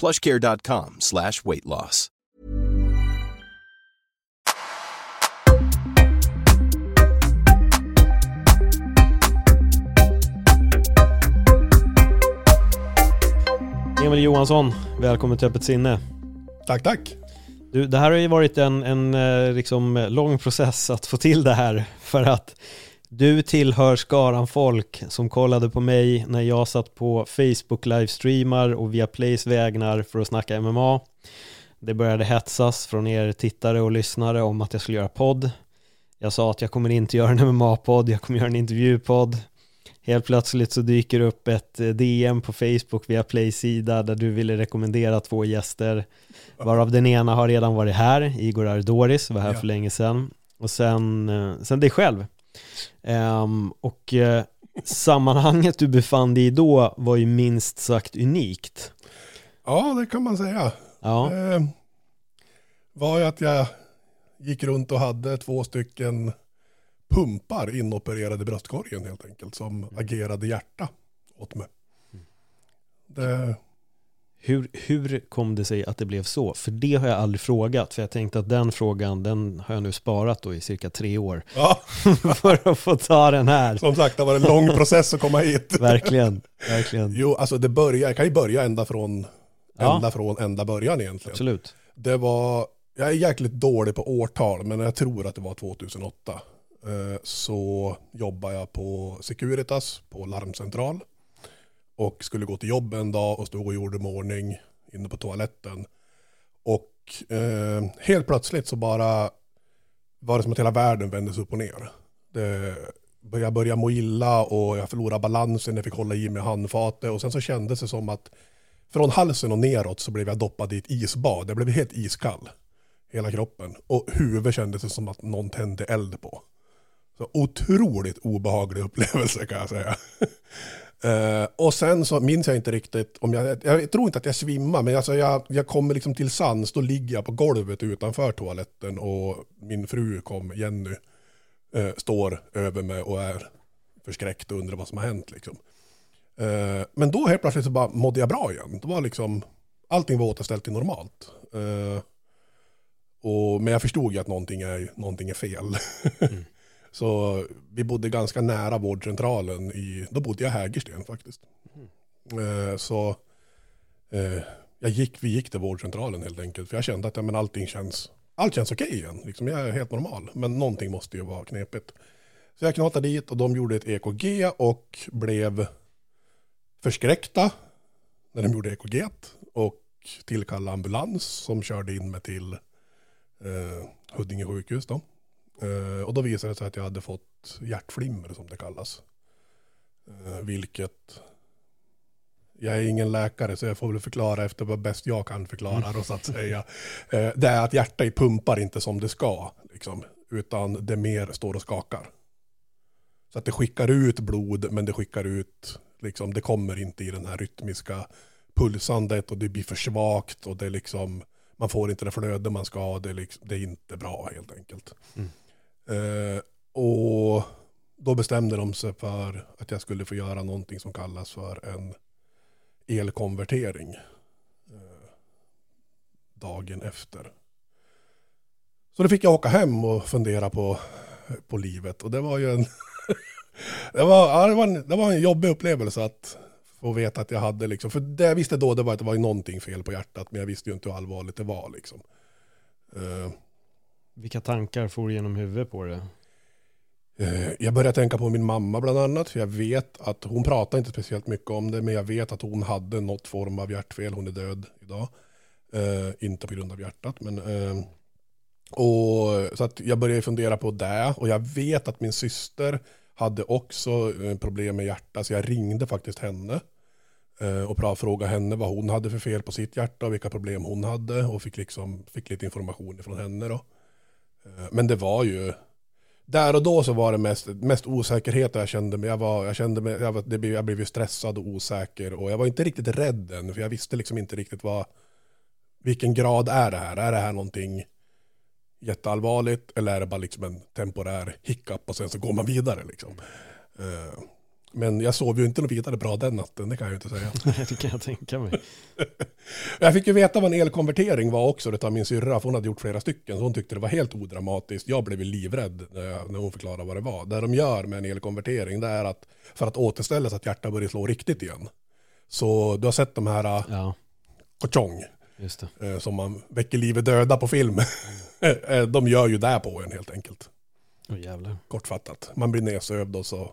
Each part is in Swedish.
plushcare.com slash weight loss. Emil Johansson, välkommen till Öppet sinne. Tack, tack. Du, det här har ju varit en, en eh, liksom, lång process att få till det här för att du tillhör skaran folk som kollade på mig när jag satt på Facebook livestreamar och via Plays vägnar för att snacka MMA. Det började hetsas från er tittare och lyssnare om att jag skulle göra podd. Jag sa att jag kommer inte göra en MMA-podd, jag kommer göra en intervjupodd. Helt plötsligt så dyker upp ett eh, DM på Facebook via Play-sida där du ville rekommendera två gäster varav den ena har redan varit här, Igor Ardoris var här Ja. för länge sedan och sen, eh, sen dig själv. Ehm, och eh, sammanhanget du befann dig i då var ju minst sagt unikt. Ja, det kan man säga. Ja, Eh, var ju att jag gick runt och hade två stycken pumpar inopererade i bröstkorgen helt enkelt som agerade hjärta åt mig. Det, hur, hur kom det sig att det blev så? För det har jag aldrig frågat, för jag tänkte att den frågan, den har jag nu sparat då i cirka tre år ja, för att få ta den här. som sagt, det var en lång process att komma hit. Verkligen, verkligen. Jo, alltså det börjar, jag kan ju börja ända från, Ja. ända från ända början egentligen. Absolut. Det var, jag är jäkligt dålig på årtal, men jag tror att det var 2008. Eh, Så jobbade jag på Securitas på larmcentral. Och skulle gå till jobb en dag och stod och gjorde mig i ordning inne på toaletten. Och eh, helt plötsligt så bara var det som att hela världen vändes upp och ner. Det, jag började må illa och jag förlorade balansen, jag fick hålla i mig handfatet och sen så kändes det som att från halsen och neråt så blev jag doppad i ett isbad. Jag blev helt iskall. Hela kroppen. Och huvudet kändes det som att någon tände eld på. Så otroligt obehaglig upplevelse kan jag säga. Uh, och sen så minns jag inte riktigt om jag, jag tror inte att jag svimmar, men alltså jag, jag kommer liksom till sans, då ligger jag på golvet utanför toaletten och min fru kom, Jenny, uh, står över mig och är förskräckt och undrar vad som har hänt liksom. Uh, men då helt plötsligt så bara mådde jag bra igen. Det var liksom, allting var återställt till normalt. Och, men jag förstod ju att någonting är, någonting är fel. Mm så vi bodde ganska nära vårdcentralen i, då bodde jag i Hägersten faktiskt. Eh, så eh, jag gick, vi gick till vårdcentralen helt enkelt. För jag kände att ja, men allting känns, allt känns okej igen. Liksom, jag är helt normal. Men någonting måste ju vara knepigt. Så jag knatade dit och de gjorde ett EKG och blev förskräckta när de gjorde EKG och tillkallade ambulans som körde in mig till eh, Huddinge sjukhus då. Eh, och då visade det sig att jag hade fått hjärtflimmer som det kallas. Eh, vilket jag är ingen läkare så jag får väl förklara efter vad bäst jag kan förklara då så att säga. Eh, det är att hjärtat pumpar inte som det ska liksom, utan det mer står och skakar. Så att det skickar ut blod men det skickar ut, liksom, det kommer inte i den här rytmiska pulsandet och det blir för svagt och det liksom, man får inte det flöde man ska ha, det är, liksom, det är inte bra helt enkelt. Mm. Eh, och då bestämde de sig för att jag skulle få göra någonting som kallas för en elkonvertering eh, dagen efter. Så då fick jag åka hem och fundera på, på livet och det var ju en det, var, ja, det, var en, det var en jobbig upplevelse att få veta att jag hade liksom, för det jag visste då det var att det var någonting fel på hjärtat men jag visste ju inte hur allvarligt det var liksom. Eh, vilka tankar for genom huvudet på det? Eh, jag började tänka på min mamma bland annat. För jag vet att hon pratar inte speciellt mycket om det. Men jag vet att hon hade något form av hjärtfel. Hon är död idag. Uh, inte på grund av hjärtat. Men, Uh, och, så att jag började fundera på det. Och jag vet att min syster hade också problem med hjärtat. Så jag ringde faktiskt henne. Och frågade henne vad hon hade för fel på sitt hjärta och vilka problem hon hade och fick, liksom, fick lite information från henne då. Eh, men det var ju, där och då så var det mest, mest osäkerhet jag kände mig. Jag, var, jag kände mig, jag, var, det blev, jag blev ju stressad och osäker och jag var inte riktigt rädd än för jag visste liksom inte riktigt vad, vilken grad är det här? Är det här någonting jätteallvarligt eller är det bara liksom en temporär hiccup och sen så går man vidare liksom. Eh, Eh, Men jag sov ju inte något vidare bra den natten, det kan jag ju inte säga. det kan jag tänka mig. Jag fick ju veta vad en elkonvertering var också, det av min syrra, för hon hade gjort flera stycken, så hon tyckte det var helt odramatiskt. Jag blev livrädd när, jag, när hon förklarade vad det var. Det de gör med en elkonvertering, det är att för att återställa så att hjärtat börjar slå riktigt igen. Så du har sett de här Ja, kochong, eh, som man väcker livet döda på film. Eh, de gör ju det på en helt enkelt. Åh jävlar. kortfattat. Man blir nedsövd och så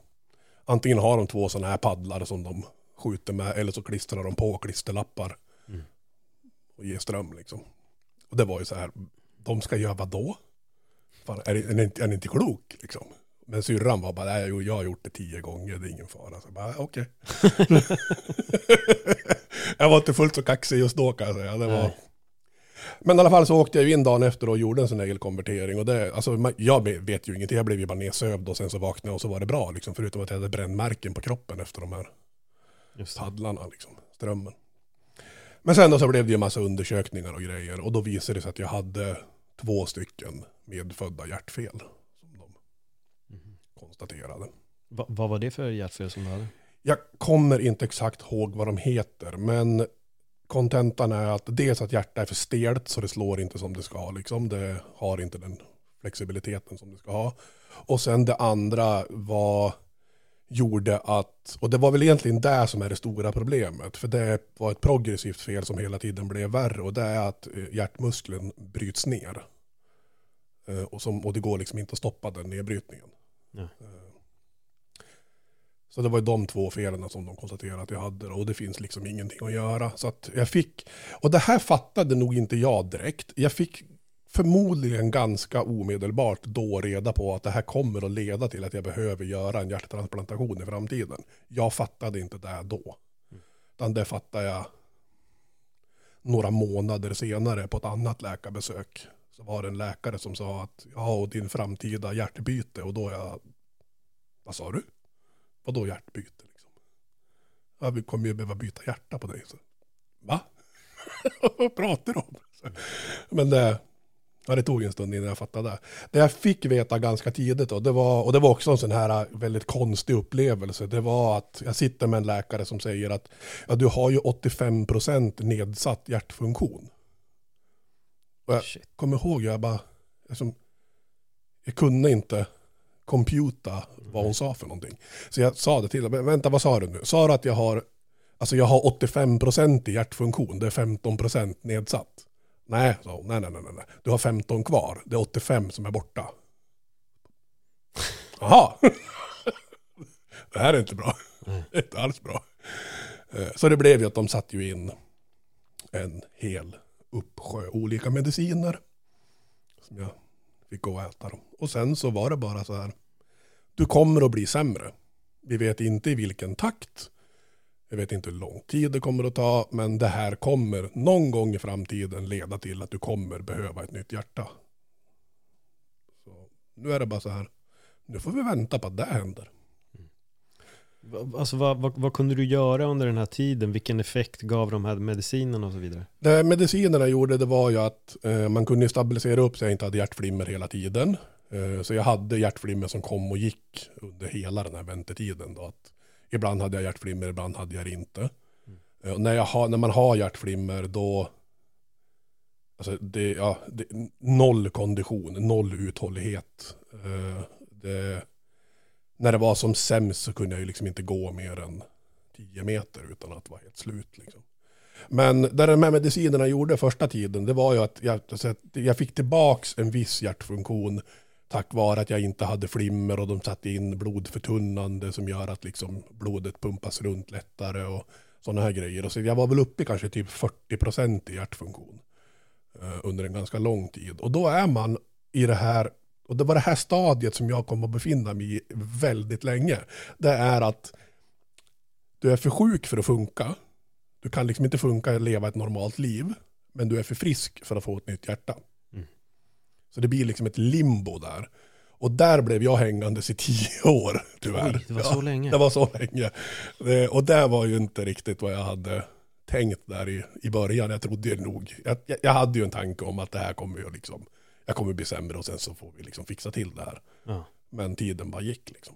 antingen har de två sådana här paddlar som de skjuter med eller så klistrar de på klisterlappar Mm. och ger ström liksom. Och det var ju så här, de ska göra vad då? Fan, är, är, ni, inte- är ni inte klok liksom? Men syrran var bara, nej jag har gjort det tio gånger, det är ingen fara. Så jag bara, okej. jag var inte fullt så kaxig just då kan jag säga. Det var... Nej. Men i alla fall så åkte jag ju in dagen efter och gjorde en sån här elkonvertering. Och det, alltså, jag vet ju ingenting, jag blev ju bara nedsövd och sen så vaknade jag och så var det bra. Liksom, förutom att jag hade brännmärken på kroppen efter de här Just paddlarna, liksom, strömmen. Men sen då så blev det ju en massa undersökningar och grejer. Och då visade det sig att jag hade två stycken medfödda hjärtfel. Som de Mhm. konstaterade. Va, vad var det för hjärtfel som du hade? Jag kommer inte exakt ihåg vad de heter, men kontentan är att dels att hjärtat är för stelt så det slår inte som det ska. Liksom. Det har inte den flexibiliteten som det ska ha. Och sen det andra var gjorde att, och det var väl egentligen det som är det stora problemet, för det var ett progressivt fel som hela tiden blev värre och det är att eh, hjärtmuskeln bryts ner. Eh, Och, som, och det går liksom inte att stoppa den nedbrytningen. Ja. Så det var ju de två felen som de konstaterade att jag hade och det finns liksom ingenting att göra. Så att jag fick, och det här fattade nog inte jag direkt. Jag fick förmodligen ganska omedelbart då reda på att det här kommer att leda till att jag behöver göra en hjärttransplantation i framtiden. Jag fattade inte det då. Utan det fattade jag några månader senare på ett annat läkarbesök. Så var det en läkare som sa att ja, och din framtida hjärtbyte och då jag, vad sa du? Vadå hjärtbyte liksom? Ja, vi kommer ju behöva byta hjärta på dig. Så, Va? Vad pratar du om? Så, men det, ja, det tog en stund innan jag fattade det. Det jag fick veta ganska tidigt då, det var, och det var också en sån här väldigt konstig upplevelse. Det var att jag sitter med en läkare som säger att ja, du har ju 85% nedsatt hjärtfunktion. Och jag Shit. kommer ihåg, jag bara, liksom, jag kunde inte computa vad hon sa för någonting. Så jag sa det till henne, "Men vänta vad sa du nu? Sa du att jag har, alltså jag har 85% i hjärtfunktion, det är 15% nedsatt? Nej, sa hon, nej, nej, nej, nej, du har 15 kvar, det är 85 som är borta. Jaha, det här är inte bra, Nej. det är inte alls bra. Eh, Så det blev ju att de satte ju in en hel uppsjö olika mediciner. Som jag fick gå och äta dem. Och sen så var det bara så här. Du kommer att bli sämre. Vi vet inte i vilken takt. Jag vet inte hur lång tid det kommer att ta. Men det här kommer någon gång i framtiden leda till att du kommer behöva ett nytt hjärta. Så nu är det bara så här. Nu får vi vänta på att det händer. Alltså vad, vad, vad kunde du göra under den här tiden? Vilken effekt gav de här medicinerna och så vidare? Det medicinerna gjorde det var ju att eh, man kunde stabilisera upp så jag inte hade hjärtflimmer hela tiden. Eh, så jag hade hjärtflimmer som kom och gick under hela den här väntetiden. Då. Att ibland hade jag hjärtflimmer, ibland hade jag det inte. Eh, och när, jag har, när man har hjärtflimmer då, alltså det, ja, det, noll kondition, noll uthållighet. Eh, det, när det var som sämst så kunde jag ju liksom inte gå mer än 10 meter utan att vara helt slut. Liksom. Men det de här medicinerna gjorde första tiden, det var ju att jag, alltså, jag fick tillbaks en viss hjärtfunktion tack vare att jag inte hade flimmer och de satte in blodförtunnande som gör att liksom blodet pumpas runt lättare och sådana här grejer. Och så jag var väl uppe i kanske typ 40 procent i hjärtfunktion eh, under en ganska lång tid. Och då är man i det här, och det var det här stadiet som jag kommer att befinna mig i väldigt länge. Det är att du är för sjuk för att funka Du kan liksom inte funka och leva ett normalt liv, men du är för frisk för att få ett nytt hjärta. Mm. Så det blir liksom ett limbo där. Och där blev jag hängandes i tio år, tyvärr. Oj, det var så länge. Det var så länge. Och det var ju inte riktigt vad jag hade tänkt där i, i början. Jag trodde ju nog, jag, jag hade ju en tanke om att det här kommer ju liksom, jag kommer bli sämre och sen så får vi liksom fixa till det här. Ja. Men tiden bara gick liksom.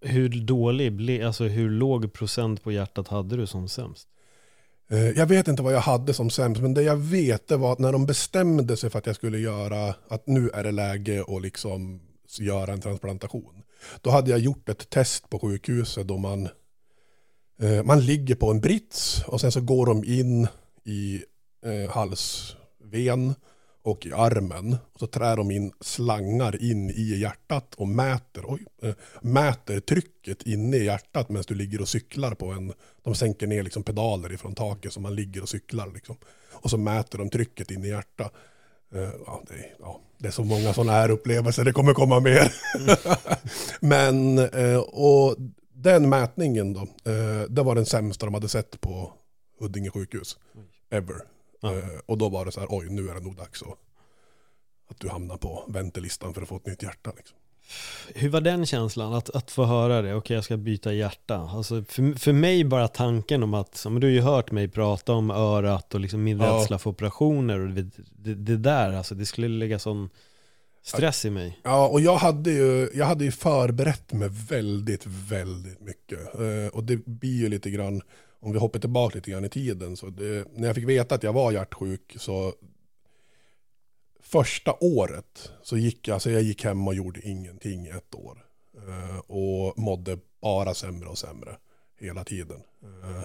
Hur dålig, ble, alltså hur låg procent på hjärtat hade du som sämst? Eh, Jag vet inte vad jag hade som sämst, men det jag vet det var att när de bestämde sig för att jag skulle göra, att nu är det läge att liksom göra en transplantation. Då hade jag gjort ett test på sjukhuset då man, eh, man ligger på en brits och sen så går de in i eh, halsven och i armen. Och så trär de in slangar in i hjärtat och mäter, oj, eh, mäter trycket inne i hjärtat medan du ligger och cyklar på en, de sänker ner liksom pedaler ifrån taket så man ligger och cyklar liksom. Och så mäter de trycket in i hjärtat. Eh, ja, det, är- ja, det är så många sådana här upplevelser, det kommer komma mer. Men, eh, och den mätningen då, det var den sämsta de hade sett på Huddinge sjukhus. Ever. Eh, och då var det så här, oj nu är det nog dags att, att du hamnar på väntelistan för att få ett nytt hjärta. Liksom. Hur var den känslan att, att få höra det? Okej, jag ska byta hjärta. Alltså för, för mig bara tanken om att, men du har ju hört mig prata om örat och liksom min Ja. rädsla för operationer och det, det, det där, alltså det skulle lägga sån stress i mig. Ja, och jag hade, ju, jag hade ju förberett mig väldigt, väldigt mycket. Eh, och det blir ju lite grann, om vi hoppar tillbaka lite grann i tiden, så det, när jag fick veta att jag var hjärtsjuk så första året så gick jag, alltså jag gick hem och gjorde ingenting ett år. Eh, och mådde bara sämre och sämre hela tiden. Eh,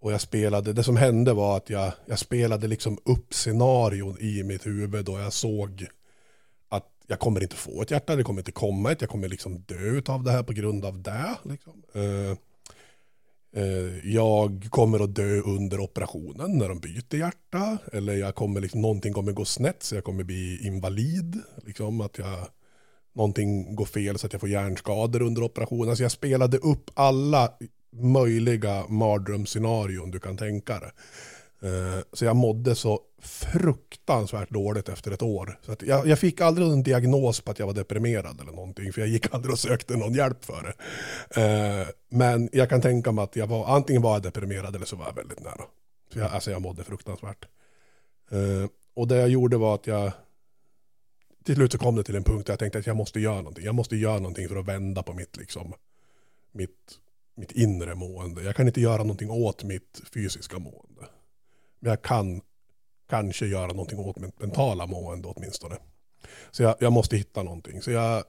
och jag spelade, det som hände var att jag, jag spelade liksom upp scenarion i mitt huvud och jag såg att jag kommer inte få ett hjärta, det kommer inte komma ett, jag kommer liksom dö av det här på grund av det. Liksom. Eh, Eh, jag kommer att dö under operationen när de byter hjärta. Eller jag kommer liksom, någonting kommer gå snett så jag kommer bli invalid. Liksom, att jag, någonting går fel så att jag får hjärnskador under operationen. Alltså jag spelade upp alla möjliga mardrömsscenarion du kan tänka dig. Eh, så jag mådde så fruktansvärt dåligt efter ett år. Så att jag, jag fick aldrig en diagnos på att jag var deprimerad eller någonting. För jag gick aldrig och sökte någon hjälp för det. Eh, Men jag kan tänka mig att jag var, antingen var jag deprimerad eller så var jag väldigt nära. Så jag, alltså jag mådde fruktansvärt. Eh, Och det jag gjorde var att jag till slut så kom det till en punkt där jag tänkte att jag måste göra någonting. Jag måste göra någonting för att vända på mitt, liksom, mitt, mitt inre mående. Jag kan inte göra någonting åt mitt fysiska mående. Men jag kan kanske göra någonting åt mitt mentala mående åtminstone. Så jag, jag måste hitta någonting. Så jag,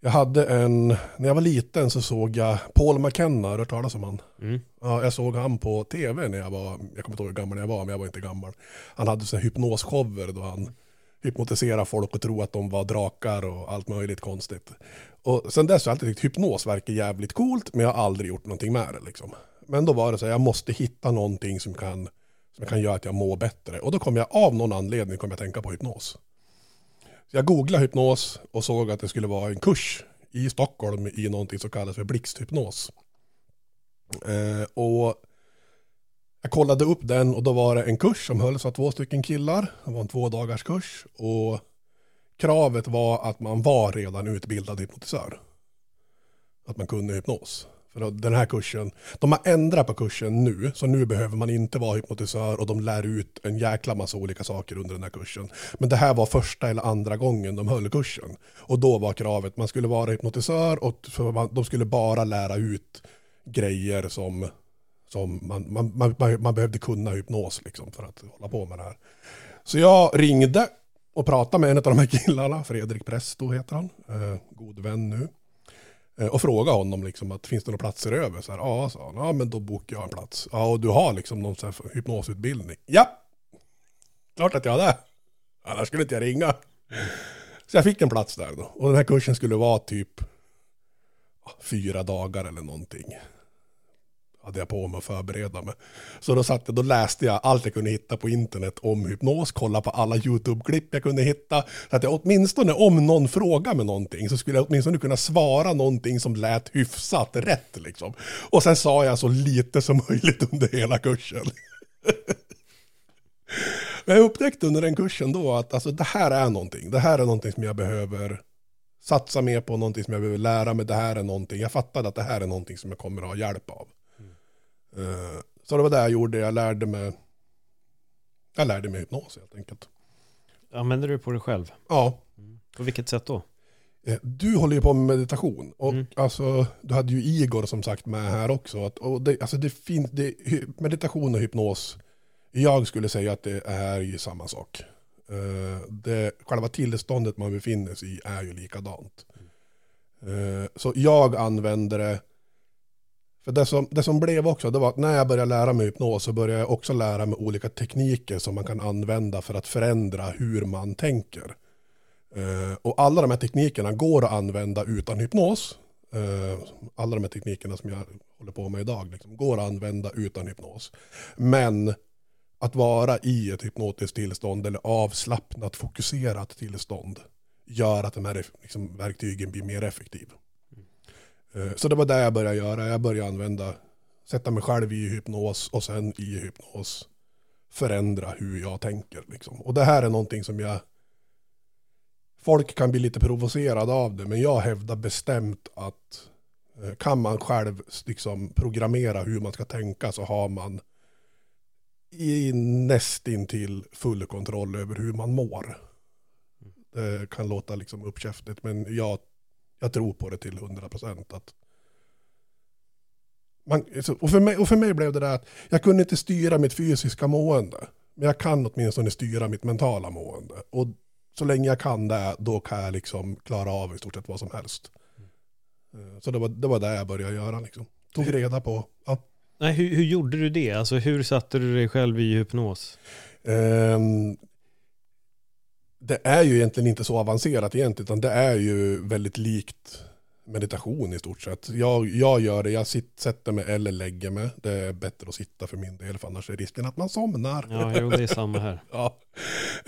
jag hade en, när jag var liten så såg jag Paul McKenna, har du hört talas om han? Mm. Ja, jag såg han på tv när jag var, jag kommer inte ihåg hur gammal jag var, men jag var inte gammal. Han hade så här hypnosshower då han hypnotiserade folk och tro att de var drakar och allt möjligt konstigt. Och sen dess har jag alltid tyckt hypnos verkar jävligt coolt, men jag har aldrig gjort någonting med det liksom. Men då var det så här, jag måste hitta någonting som kan, som kan göra att jag mår bättre. Och då kom jag av någon anledning kom jag tänka på hypnos. Så jag googlade hypnos och såg att det skulle vara en kurs i Stockholm i någonting som kallas för blixthypnos. Eh, och jag kollade upp den och då var det en kurs som hölls av två stycken killar. Det var en två dagars kurs och kravet var att man var redan utbildad hypnotisör. Att man kunde hypnos. För den här kursen, de har ändrat på kursen nu, så nu behöver man inte vara hypnotisör och de lär ut en jäkla massa olika saker under den här kursen. Men det här var första eller andra gången de höll kursen. Och då var kravet, man skulle vara hypnotisör och de skulle bara lära ut grejer som, som man, man, man, man, man behövde kunna hypnos liksom för att hålla på med det här. Så jag ringde och pratade med en av de här killarna, Fredrik Presto heter han, eh, god vän nu. Eh, och frågade honom liksom att finns det några platser över? Så här, ja, sa han. Ja, men då bokar jag en plats. Ja, och du har liksom någon så här hypnosutbildning? Ja, klart att jag har det. Annars skulle inte jag ringa. Så jag fick en plats där då. Och den här kursen skulle vara typ fyra dagar eller någonting hade jag på mig att förbereda mig. Så då, satt jag, då läste jag allt jag kunde hitta på internet om hypnos, Kollade på alla YouTube-klipp jag kunde hitta. Så att jag åtminstone, om någon frågar mig någonting, så skulle jag åtminstone kunna svara någonting som lät hyfsat rätt. Liksom. Och sen sa jag så lite som möjligt under hela kursen. Men jag upptäckte under den kursen då att alltså, det här är någonting. Det här är någonting som jag behöver satsa mer på, någonting som jag behöver lära mig. Det här är någonting. Jag fattade att det här är någonting som jag kommer att ha hjälp av. Mm. Så det var det jag gjorde. Jag lärde mig, jag lärde mig hypnos helt enkelt. Använder du på dig själv? Ja. Mm. På vilket sätt då? Eh, du håller ju på med meditation och mm. alltså, du hade ju Igor som sagt med här också. Att, och det, alltså det finns, det, meditation och hypnos, jag skulle säga att det är ju samma sak. Uh, det, själva tillståndet man befinner sig i är ju likadant. Uh, så jag använder det, för det som, det som blev också, det var att när jag började lära mig hypnos så började jag också lära mig olika tekniker som man kan använda för att förändra hur man tänker. Uh, och alla de här teknikerna går att använda utan hypnos. Eh, alla de här teknikerna som jag håller på med idag liksom, går att använda utan hypnos. Men att vara i ett hypnotiskt tillstånd eller avslappnat fokuserat tillstånd gör att de här liksom, verktygen blir mer effektiva. Mm. Så det var det jag började göra. Jag började använda, sätta mig själv i hypnos och sen i hypnos förändra hur jag tänker. Liksom. Och det här är någonting som jag, folk kan bli lite provocerade av det, men jag hävdar bestämt att eh, kan man själv liksom programmera hur man ska tänka så har man i nästintill full kontroll över hur man mår. Det kan låta liksom uppkäftigt men jag, jag tror på det till 100 procent. och, för mig, och för mig blev det där att jag kunde inte styra mitt fysiska mående. Men jag kan åtminstone styra mitt mentala mående. Och så länge jag kan det, då kan jag liksom klara av i stort sett vad som helst. Mm. Så det var, det var det jag började göra liksom. Tog reda på, ja. Nej, hur, hur gjorde du det? Alltså hur satte du dig själv i hypnos? Um, det är ju egentligen inte så avancerat egentligen, utan det är ju väldigt likt meditation i stort sett. Jag, jag gör det, jag sitt, sätter mig eller lägger mig. Det är bättre att sitta för min del, för annars är risken att man somnar. Ja, jo, det är samma här. ja.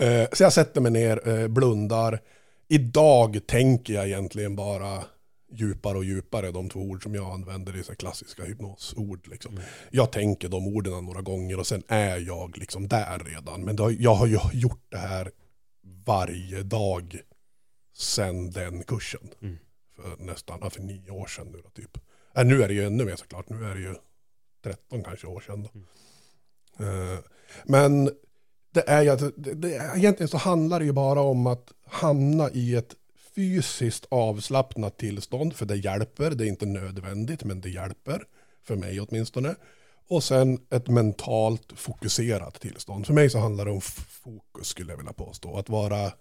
Uh, så jag sätter mig ner, uh, blundar. Idag tänker jag egentligen bara djupare och djupare, de två ord som jag använder i så klassiska hypnosord. Liksom. Mm. Jag tänker de orden några gånger och sen är jag liksom där redan. Men har, jag har ju gjort det här varje dag sen den kursen. Mm. För nästan, för nio år sedan nu då, typ. Äh, nu är det ju ännu mer såklart, nu är det ju 13 kanske år sedan. Mm. Uh, men det är ju, det, det, egentligen så handlar det ju bara om att hamna i ett fysiskt avslappnat tillstånd, för det hjälper, det är inte nödvändigt, men det hjälper, för mig åtminstone. Och sen ett mentalt fokuserat tillstånd. För mig så handlar det om fokus skulle jag vilja påstå. Att vara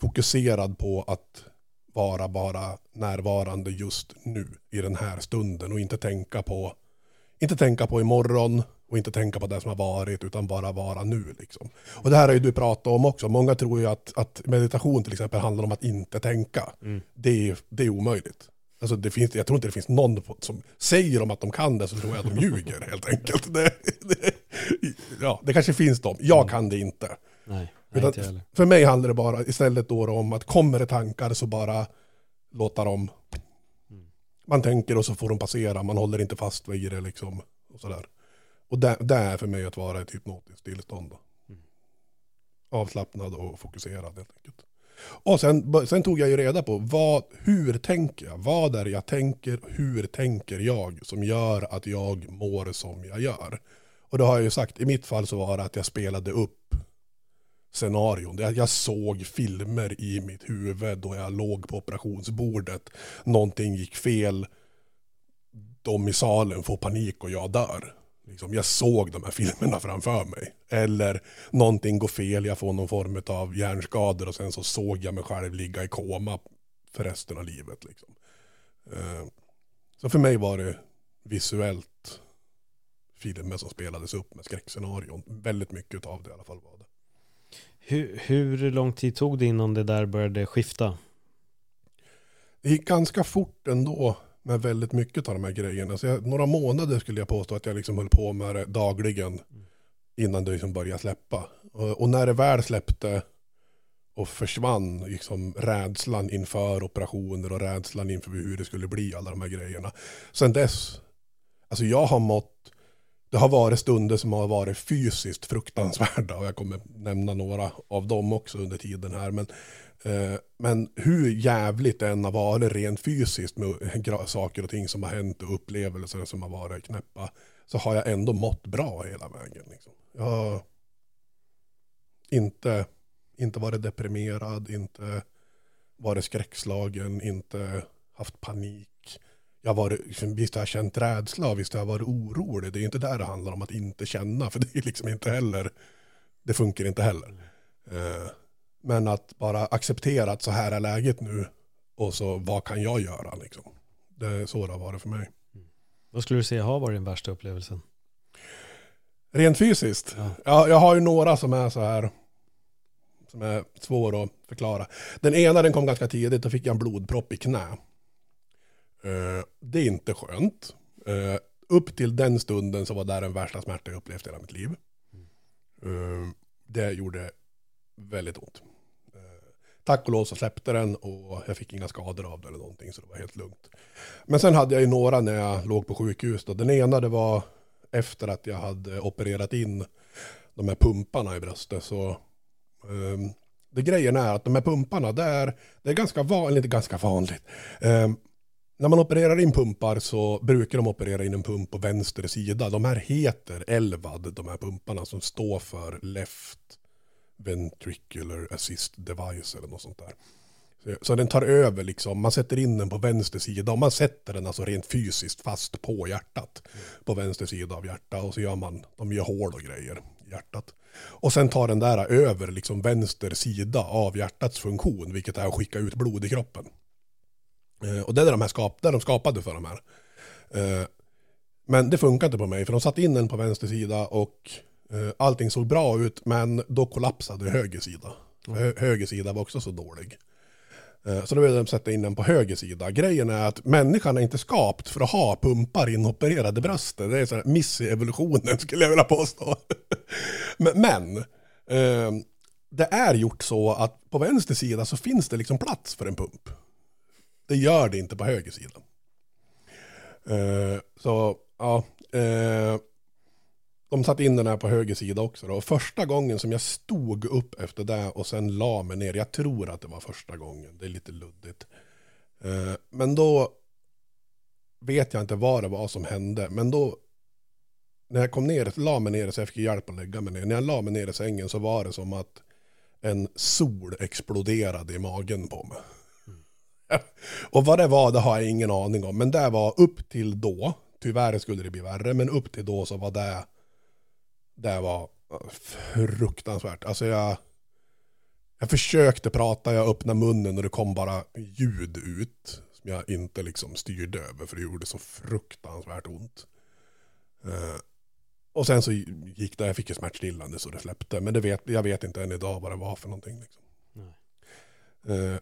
fokuserad på att vara bara närvarande just nu i den här stunden och inte tänka på, inte tänka på imorgon, och inte tänka på det som har varit utan bara vara nu. Liksom. Och det här har ju du pratat om också. Många tror ju att, att meditation till exempel handlar om att inte tänka. Mm. Det, är, det är omöjligt. Alltså det finns, jag tror inte det finns någon som säger om att de kan det så tror jag att de ljuger helt enkelt. Det, det, ja, det kanske finns de. Jag kan det inte. Nej, nej inte för mig handlar det bara istället då om att kommer det tankar så bara låta dem. Mm. Man tänker och så får de passera. Man håller inte fast vid det liksom. Och sådär. Och det, det är för mig att vara ett hypnotiskt tillstånd. Mm. Avslappnad och fokuserad helt enkelt. Och sen, sen tog jag ju reda på vad, hur tänker jag? Vad är det jag tänker? Hur tänker jag som gör att jag mår som jag gör? Och då har jag ju sagt, i mitt fall så var det att jag spelade upp scenarion. Jag såg filmer i mitt huvud då jag låg på operationsbordet. Någonting gick fel. De i salen får panik och jag dör. Liksom, jag såg de här filmerna framför mig. Eller någonting går fel, jag får någon form av hjärnskador och sen så såg jag mig själv ligga i koma för resten av livet. Liksom. Eh, så för mig var det visuellt filmer som spelades upp med skräckscenarion. Väldigt mycket av det i alla fall var det. Hur, hur lång tid tog det innan det där började skifta? Det gick ganska fort ändå med väldigt mycket av de här grejerna. Så jag, några månader skulle jag påstå att jag liksom höll på med det dagligen innan det liksom började släppa. Och, och när det väl släppte och försvann liksom rädslan inför operationer och rädslan inför hur det skulle bli, alla de här grejerna. Sen dess, alltså jag har mått, det har varit stunder som har varit fysiskt fruktansvärda och jag kommer nämna några av dem också under tiden här. Men, men hur jävligt det än har varit rent fysiskt med saker och ting som har hänt och upplevelser som har varit knäppa så har jag ändå mått bra hela vägen. Liksom. Jag har inte inte varit deprimerad, inte varit skräckslagen, inte haft panik. Jag har varit, liksom, visst har jag känt rädsla, visst har jag varit orolig. Det är inte där det handlar om att inte känna, för det är liksom inte heller, det funkar inte heller. Eh, men att bara acceptera att så här är läget nu och så vad kan jag göra liksom. Det är så det har varit för mig. Vad skulle du säga har varit den värsta upplevelsen? Rent fysiskt? Ja. ja. jag har ju några som är så här som är svår att förklara. Den ena den kom ganska tidigt, då fick jag en blodpropp i knä. Uh, det är inte skönt. Uh, upp till den stunden så var det den värsta smärta jag upplevt i hela mitt liv. Uh, det gjorde väldigt ont. Tack och lov så släppte den och jag fick inga skador av det eller någonting så det var helt lugnt. Men sen hade jag ju några när jag låg på sjukhus. Då. Den ena det var efter att jag hade opererat in de här pumparna i bröstet så Um, det grejen är att de här pumparna, det är, det är ganska vanligt, inte ganska vanligt. Um, när man opererar in pumpar så brukar de operera in en pump på vänster sida. De här heter Elvad, de här pumparna som står för Left Ventricular Assist Device eller något sånt där. Så, den tar över liksom, man sätter in den på vänster sida och man sätter den alltså rent fysiskt fast på hjärtat. På vänster sida av hjärtat och så gör man, de gör hål och grejer i hjärtat. Och sen tar den där över liksom vänster sida av hjärtats funktion, vilket är att skicka ut blod i kroppen. Eh, och det är de här skap, det de skapade för de här. Eh, men det funkar inte på mig, för de satte in den på vänster sida och allting såg bra ut, men då kollapsade höger sida. Hö, höger sida var också så dålig. Eh, så då vill de sätta in den på höger sida. Grejen är att människan är inte skapt för att ha pumpar inopererade bröstet. Det är så här miss i evolutionen skulle jag vilja påstå. men, eh, det är gjort så att på vänster sida så finns det liksom plats för en pump. Det gör det inte på höger sida. Eh, så ja, eh, de satte in den här på höger sida också. Då. Och första gången som jag stod upp efter det och sen la mig ner, jag tror att det var första gången, det är lite luddigt. Eh, men då vet jag inte vad det var som hände, men då när jag kom ner, la mig ner så jag fick hjälp att lägga mig ner. När jag la mig ner i sängen så var det som att en sol exploderade i magen på mig. Mm. och vad det var, det har jag ingen aning om. Men det var upp till då, tyvärr skulle det bli värre, men upp till då så var det det var fruktansvärt. Alltså jag, jag försökte prata, jag öppnade munnen och det kom bara ljud ut. Som jag inte liksom styrde över för det gjorde så fruktansvärt ont. Uh, och sen så gick det, jag fick ju smärtstillande så det släppte. Men det vet, jag vet inte än idag vad det var för någonting. Liksom. Uh,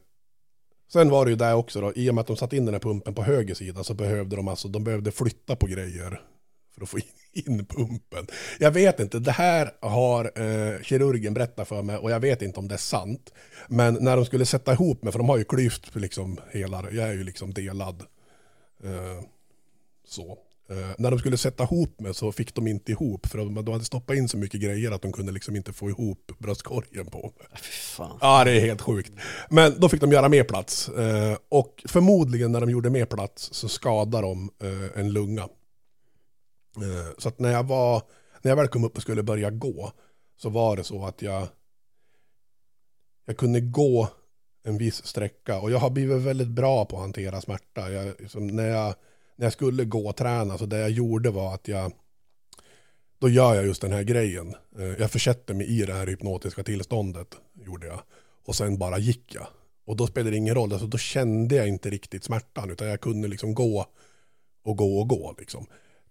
sen var det ju där också då, i och med att de satte in den här pumpen på höger sida så behövde de alltså, de behövde flytta på grejer för att få in pumpen. Jag vet inte, det här har eh, kirurgen berättat för mig och jag vet inte om det är sant. Men när de skulle sätta ihop mig, för de har ju klyft liksom hela, jag är ju liksom delad. Eh, så. Eh, när de skulle sätta ihop mig så fick de inte ihop för de, de hade stoppat in så mycket grejer att de kunde liksom inte få ihop bröstkorgen på mig. Fan. Ja, det är helt sjukt. Men då fick de göra mer plats. Eh, och förmodligen när de gjorde mer plats så skadade de eh, en lunga. Eh, så att när jag var, när jag väl kom upp och skulle börja gå så var det så att jag jag kunde gå en viss sträcka och jag har blivit väldigt bra på att hantera smärta. Jag, liksom, när, jag, när jag skulle gå och träna så det jag gjorde var att jag då gör jag just den här grejen. Eh, jag försätter mig i det här hypnotiska tillståndet gjorde jag och sen bara gick jag. Och då spelade det ingen roll, alltså då kände jag inte riktigt smärtan utan jag kunde liksom gå och gå och gå liksom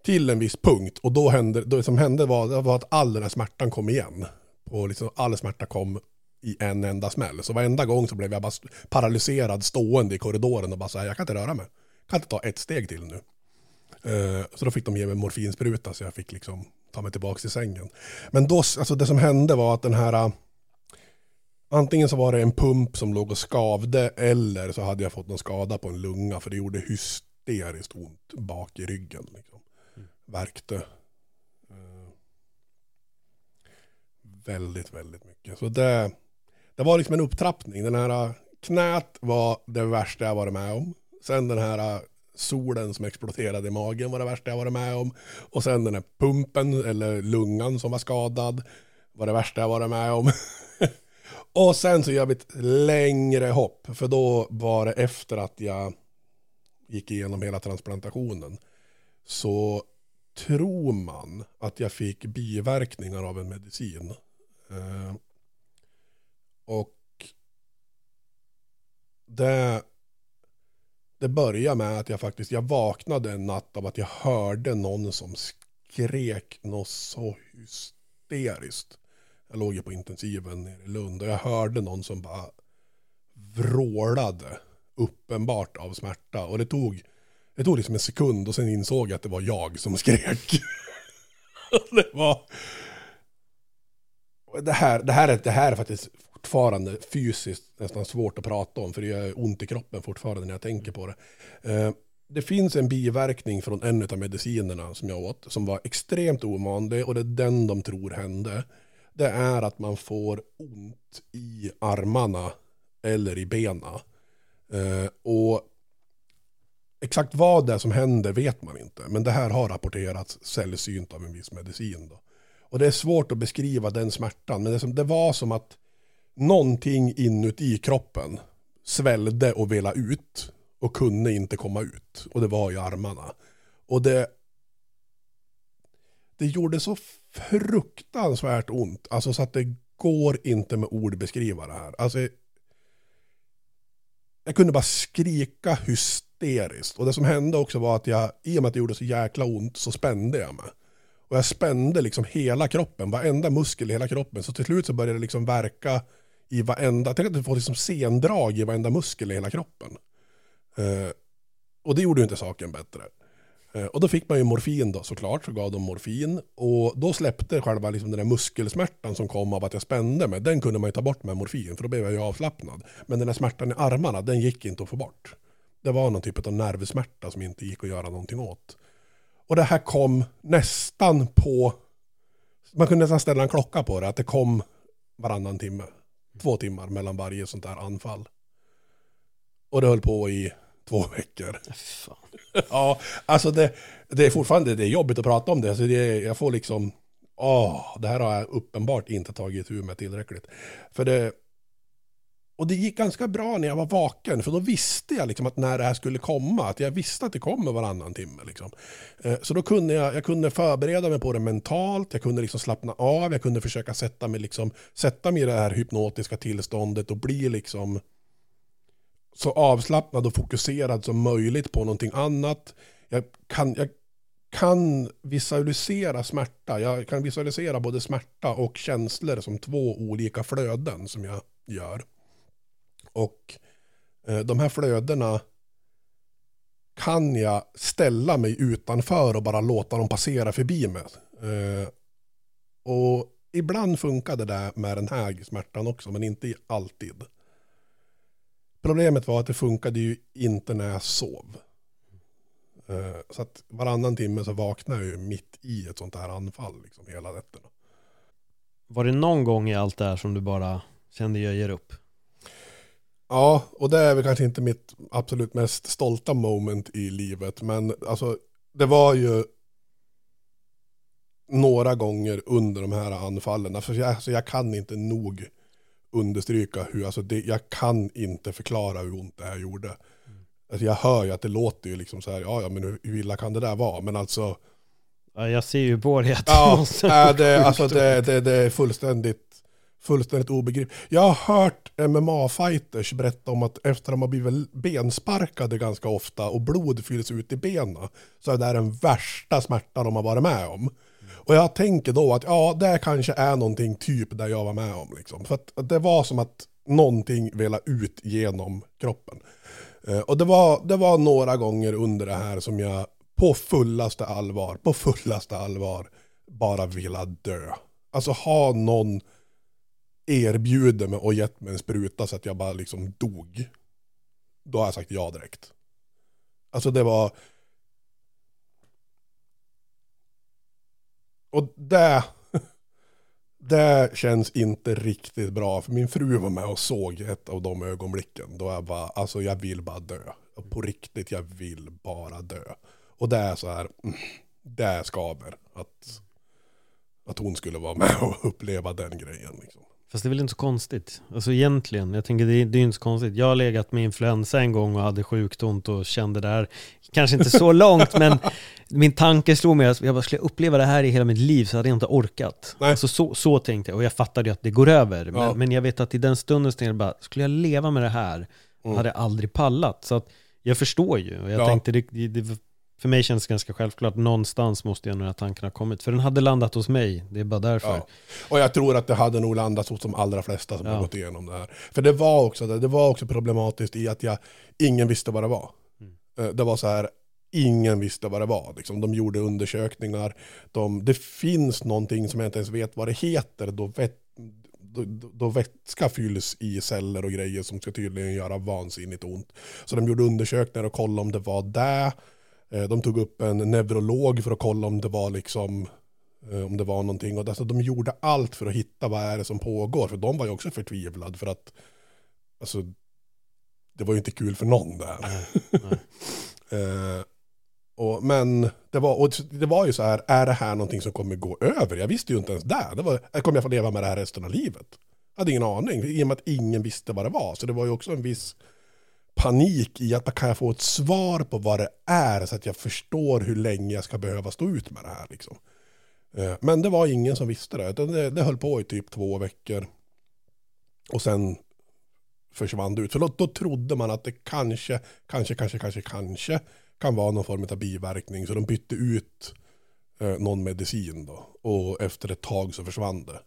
till en viss punkt och då hände, det som hände var, var att all den här smärtan kom igen. Och liksom all smärta kom i en enda smäll. Så varenda gång så blev jag bara paralyserad stående i korridoren och bara så här, jag kan inte röra mig. kan inte ta ett steg till nu. Eh, så då fick de ge mig morfinspruta så jag fick liksom ta mig tillbaka till sängen. Men då, alltså det som hände var att den här, antingen så var det en pump som låg och skavde eller så hade jag fått någon skada på en lunga för det gjorde hysteriskt ont bak i ryggen. Liksom. Värkte. Eh, väldigt, väldigt mycket. Så det, det var liksom en upptrappning. Den här eh, knät var det värsta jag varit med om. Sen den här eh, solen som exploderade i magen var det värsta jag varit med om. Och sen den här pumpen eller lungan som var skadad var det värsta jag varit med om. och sen så gör vi ett längre hopp. För då var det efter att jag gick igenom hela transplantationen. Så tror man att jag fick biverkningar av en medicin. Eh, och det det började med att jag faktiskt, jag vaknade en natt av att jag hörde någon som skrek något så hysteriskt. Jag låg ju på intensiven nere i Lund och jag hörde någon som bara vrålade uppenbart av smärta. Och det tog, det tog liksom en sekund och sen insåg jag att det var jag som skrek. det var... Det här, det, här är, det här är faktiskt fortfarande fysiskt nästan svårt att prata om för det gör ont i kroppen fortfarande när jag tänker på det. Eh, det finns en biverkning från en av medicinerna som jag åt som var extremt ovanlig och det är den de tror hände. Det är att man får ont i armarna eller i benen. Eh, och exakt vad det är som händer vet man inte. Men det här har rapporterats sällsynt av en viss medicin. Då. Och det är svårt att beskriva den smärtan. Men det, som, det var som att någonting inuti kroppen svällde och vela ut och kunde inte komma ut. Och det var i armarna. Och det, det gjorde så fruktansvärt ont. Alltså så att det går inte med ord beskriva det här. Alltså, jag kunde bara skrika hysteriskt. Och det som hände också var att jag, i och med att det gjorde så jäkla ont, så spände jag mig. Och jag spände liksom hela kroppen, varenda muskel i hela kroppen. Så till slut så började det liksom verka i varenda, tänk att du får liksom sendrag i varenda muskel i hela kroppen. Eh, och det gjorde ju inte saken bättre. Eh, och då fick man ju morfin då såklart, så gav de morfin. Och då släppte själva liksom den där muskelsmärtan som kom av att jag spände mig, den kunde man ju ta bort med morfin, för då blev jag ju avslappnad. Men den där smärtan i armarna, den gick inte att få bort. Det var någon typ av nervsmärta som inte gick att göra någonting åt. Och det här kom nästan på, man kunde nästan ställa en klocka på det, att det kom varannan timme två timmar mellan varje sånt där anfall. Och det höll på i två veckor. Ja, alltså det, det är fortfarande det är jobbigt att prata om det. Alltså det jag får liksom, åh, det här har jag uppenbart inte tagit tur med tillräckligt. För det, och det gick ganska bra när jag var vaken, för då visste jag liksom att när det här skulle komma, att jag visste att det kommer varannan timme. Liksom. Eh, så då kunde jag, jag kunde förbereda mig på det mentalt, jag kunde liksom slappna av, jag kunde försöka sätta mig, liksom, sätta mig i det här hypnotiska tillståndet och bli liksom så avslappnad och fokuserad som möjligt på någonting annat. Jag kan, jag kan visualisera smärta, jag kan visualisera både smärta och känslor som två olika flöden som jag gör. Och eh, de här flödena kan jag ställa mig utanför och bara låta dem passera förbi mig. Eh, och ibland funkade det där med den här smärtan också, men inte alltid. Problemet var att det funkade ju inte när jag sov. Eh, så att varannan timme så vaknade jag ju mitt i ett sånt här anfall liksom hela nätterna. Var det någon gång i allt det här som du bara kände jag ger upp? Ja, och det är väl kanske inte mitt absolut mest stolta moment i livet, men alltså det var ju några gånger under de här anfallen. Alltså jag, alltså jag kan inte nog understryka hur, alltså det, jag kan inte förklara hur ont det här gjorde. Mm. Alltså jag hör ju att det låter ju liksom så här, ja, ja men hur, hur illa kan det där vara? Men alltså... Ja, jag ser ju på dig att ja, det, alltså det, det, det är fullständigt fullständigt obegripligt. Jag har hört MMA-fighters berätta om att efter att de har blivit bensparkade ganska ofta och blod fylls ut i benen så är det den värsta smärta de har varit med om. Och jag tänker då att ja, det kanske är någonting typ där jag var med om. Liksom. För att det var som att någonting ville ut genom kroppen. Eh, och det var, det var några gånger under det här som jag på fullaste allvar, på fullaste allvar bara ville dö. Alltså ha någon erbjuder mig och gett mig en spruta så att jag bara liksom dog. Då har jag sagt ja direkt. Alltså det var... Och det... Det känns inte riktigt bra. För min fru var med och såg ett av de ögonblicken. Då jag bara, alltså jag vill bara dö. På riktigt, jag vill bara dö. Och det är så här, mm, det skaver. Att, att hon skulle vara med och uppleva den grejen. Liksom. Fast det är väl inte så konstigt? Alltså egentligen, jag tänker det är, det är inte så konstigt. Jag har legat med influensa en gång och hade sjukt ont och kände det här, kanske inte så långt, men min tanke slog mig att jag bara skulle uppleva det här i hela mitt liv så hade jag inte orkat. Nej. Alltså så, så tänkte jag, och jag fattade ju att det går över. Ja. Men, men jag vet att i den stunden så tänkte jag bara, skulle jag leva med det här, Mm. hade jag aldrig pallat. Så att jag förstår ju, och jag Ja. tänkte, det, det, för mig känns det ganska självklart, någonstans måste jag den här tanken ha kommit. För den hade landat hos mig, det är bara därför. Ja. Och jag tror att det hade nog landat hos de allra flesta som Ja. har gått igenom det här. För det var också, det, var också problematiskt i att jag, ingen visste vad det var. Mm. Eh, Det var så här, ingen visste vad det var. Liksom. De gjorde undersökningar. De, det finns någonting som jag inte ens vet vad det heter. Då, vet, då, då vätska fylls i celler och grejer som ska tydligen göra vansinnigt ont. Så de gjorde undersökningar och kollade om det var det. Eh, De tog upp en neurolog för att kolla om det var liksom eh, om det var någonting. Och alltså, de gjorde allt för att hitta vad är det som pågår. För de var ju också förtvivlade för att alltså, det var ju inte kul för någon där. nej. Eh, och, men det var, och det var ju så här, är det här någonting som kommer gå över? Jag visste ju inte ens det. det var, kommer jag få leva med det här resten av livet? Jag hade ingen aning, i och med att ingen visste vad det var. Så det var ju också en viss panik i att kan jag få ett svar på vad det är så att jag förstår hur länge jag ska behöva stå ut med det här. Liksom. Eh, men det var ingen som visste det. Det, det höll på i typ två veckor. Och sen försvann det ut. För då, då trodde man att det kanske, kanske, kanske, kanske, kanske kan vara någon form av biverkning. Så de bytte ut eh, någon medicin då. Och efter ett tag så försvann det.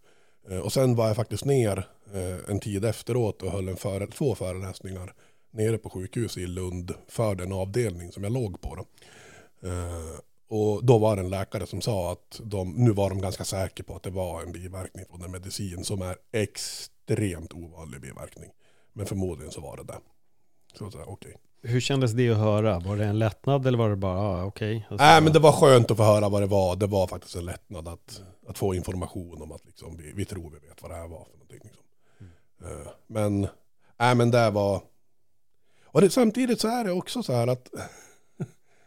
Eh, och sen var jag faktiskt ner eh, en tid efteråt och höll en före, två föreläsningar nere på sjukhuset i Lund för den avdelning som jag låg på. Då. Eh, och då var det en läkare som sa att de, nu var de ganska säkra på att det var en biverkning från en medicin som är extremt ovanlig biverkning. Men förmodligen så var det det. Så, så okej. Hur kändes det att höra? Var det en lättnad eller var det bara, ah, okej? Alltså, Nej men det var skönt att få höra vad det var. Det var faktiskt en lättnad att, att få information om att liksom, vi, vi tror vi vet vad det här var för någonting. Liksom. Eh, men, nej men det var... Och det, samtidigt så är det också så här att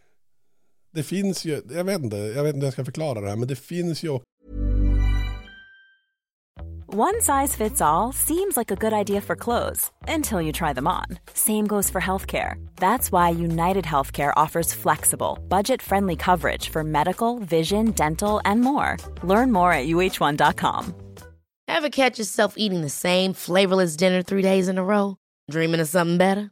det finns ju, jag vet inte, jag vet inte hur jag ska förklara det här, men det finns ju One size fits all seems like a good idea for clothes until you try them on. Same goes for healthcare. That's why United Healthcare offers flexible, budget friendly coverage for medical, vision, dental, and more. Learn more at uh1.com. Ever catch yourself eating the same flavorless dinner three days in a row? Dreaming of something better?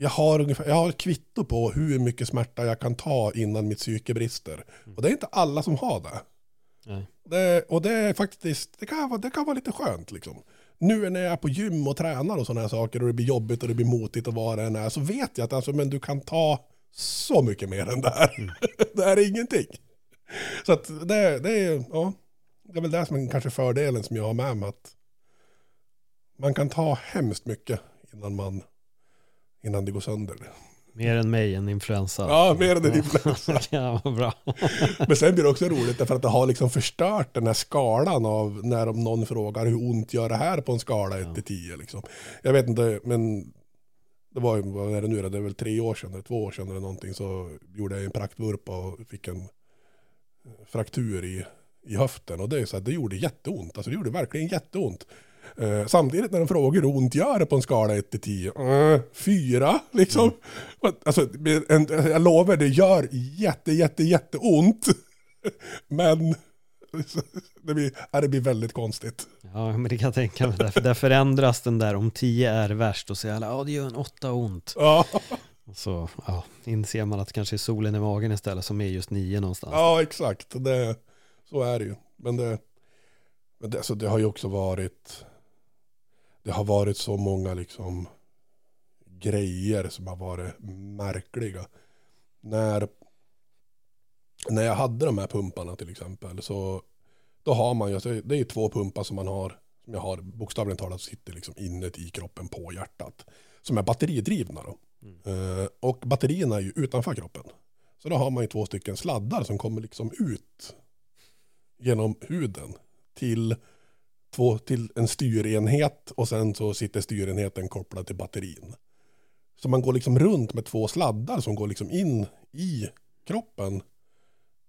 jag har, ungefär, jag har ett kvitto på hur mycket smärta jag kan ta innan mitt psyke brister. Och det är inte alla som har det. Det och det är faktiskt, det kan, vara, det kan vara lite skönt liksom. Nu när jag är på gym och tränar och sådana här saker och det blir jobbigt och det blir motigt och vad det än är så vet jag att alltså, men du kan ta så mycket mer än det här. det här är ingenting. Så att det, det, är, ja, det är väl det som är kanske fördelen som jag har med mig att man kan ta hemskt mycket innan man innan det går sönder. Mer än mig, en influensa. Ja, mer än en influensa. ja, bra. Men sen blir det också roligt därför att det har liksom förstört den här skalan av när någon frågar hur ont gör det här på en skala 1 till 10 liksom. Jag vet inte, men det var ju, vad är det nu? Det är väl tre år sedan eller två år sedan eller någonting så gjorde jag en praktvurpa och fick en fraktur i, i höften och det är så att det gjorde jätteont, alltså det gjorde verkligen jätteont. Eh, samtidigt när de frågar hur ont gör det på en skala 1 till 10, eh, 4 liksom. Alltså, en, jag lovar, det gör jätte, jätte, jätte ont. Men det blir, det blir väldigt konstigt. Ja, men det kan jag tänka mig. Därför där förändras den där om 10 är värst och säger alla, ja det gör en 8 ont. Ja, så ja, inser man att det kanske är solen i magen istället som är just 9 någonstans. ja exakt. Det, så är det ju. Men det, men det, alltså, det har ju också varit, det har varit så många liksom grejer som har varit märkliga. När, när jag hade de här pumparna till exempel så då har man ju, alltså, det är två pumpar som man har, som jag har bokstavligen talat sitter liksom inuti kroppen på hjärtat. Som är batteridrivna då. Eh, och batterierna är ju utanför kroppen. Så då har man ju två stycken sladdar som kommer liksom ut genom huden till, två, till en styrenhet och sen så sitter styrenheten kopplad till batterin. Så man går liksom runt med två sladdar som går liksom in i kroppen.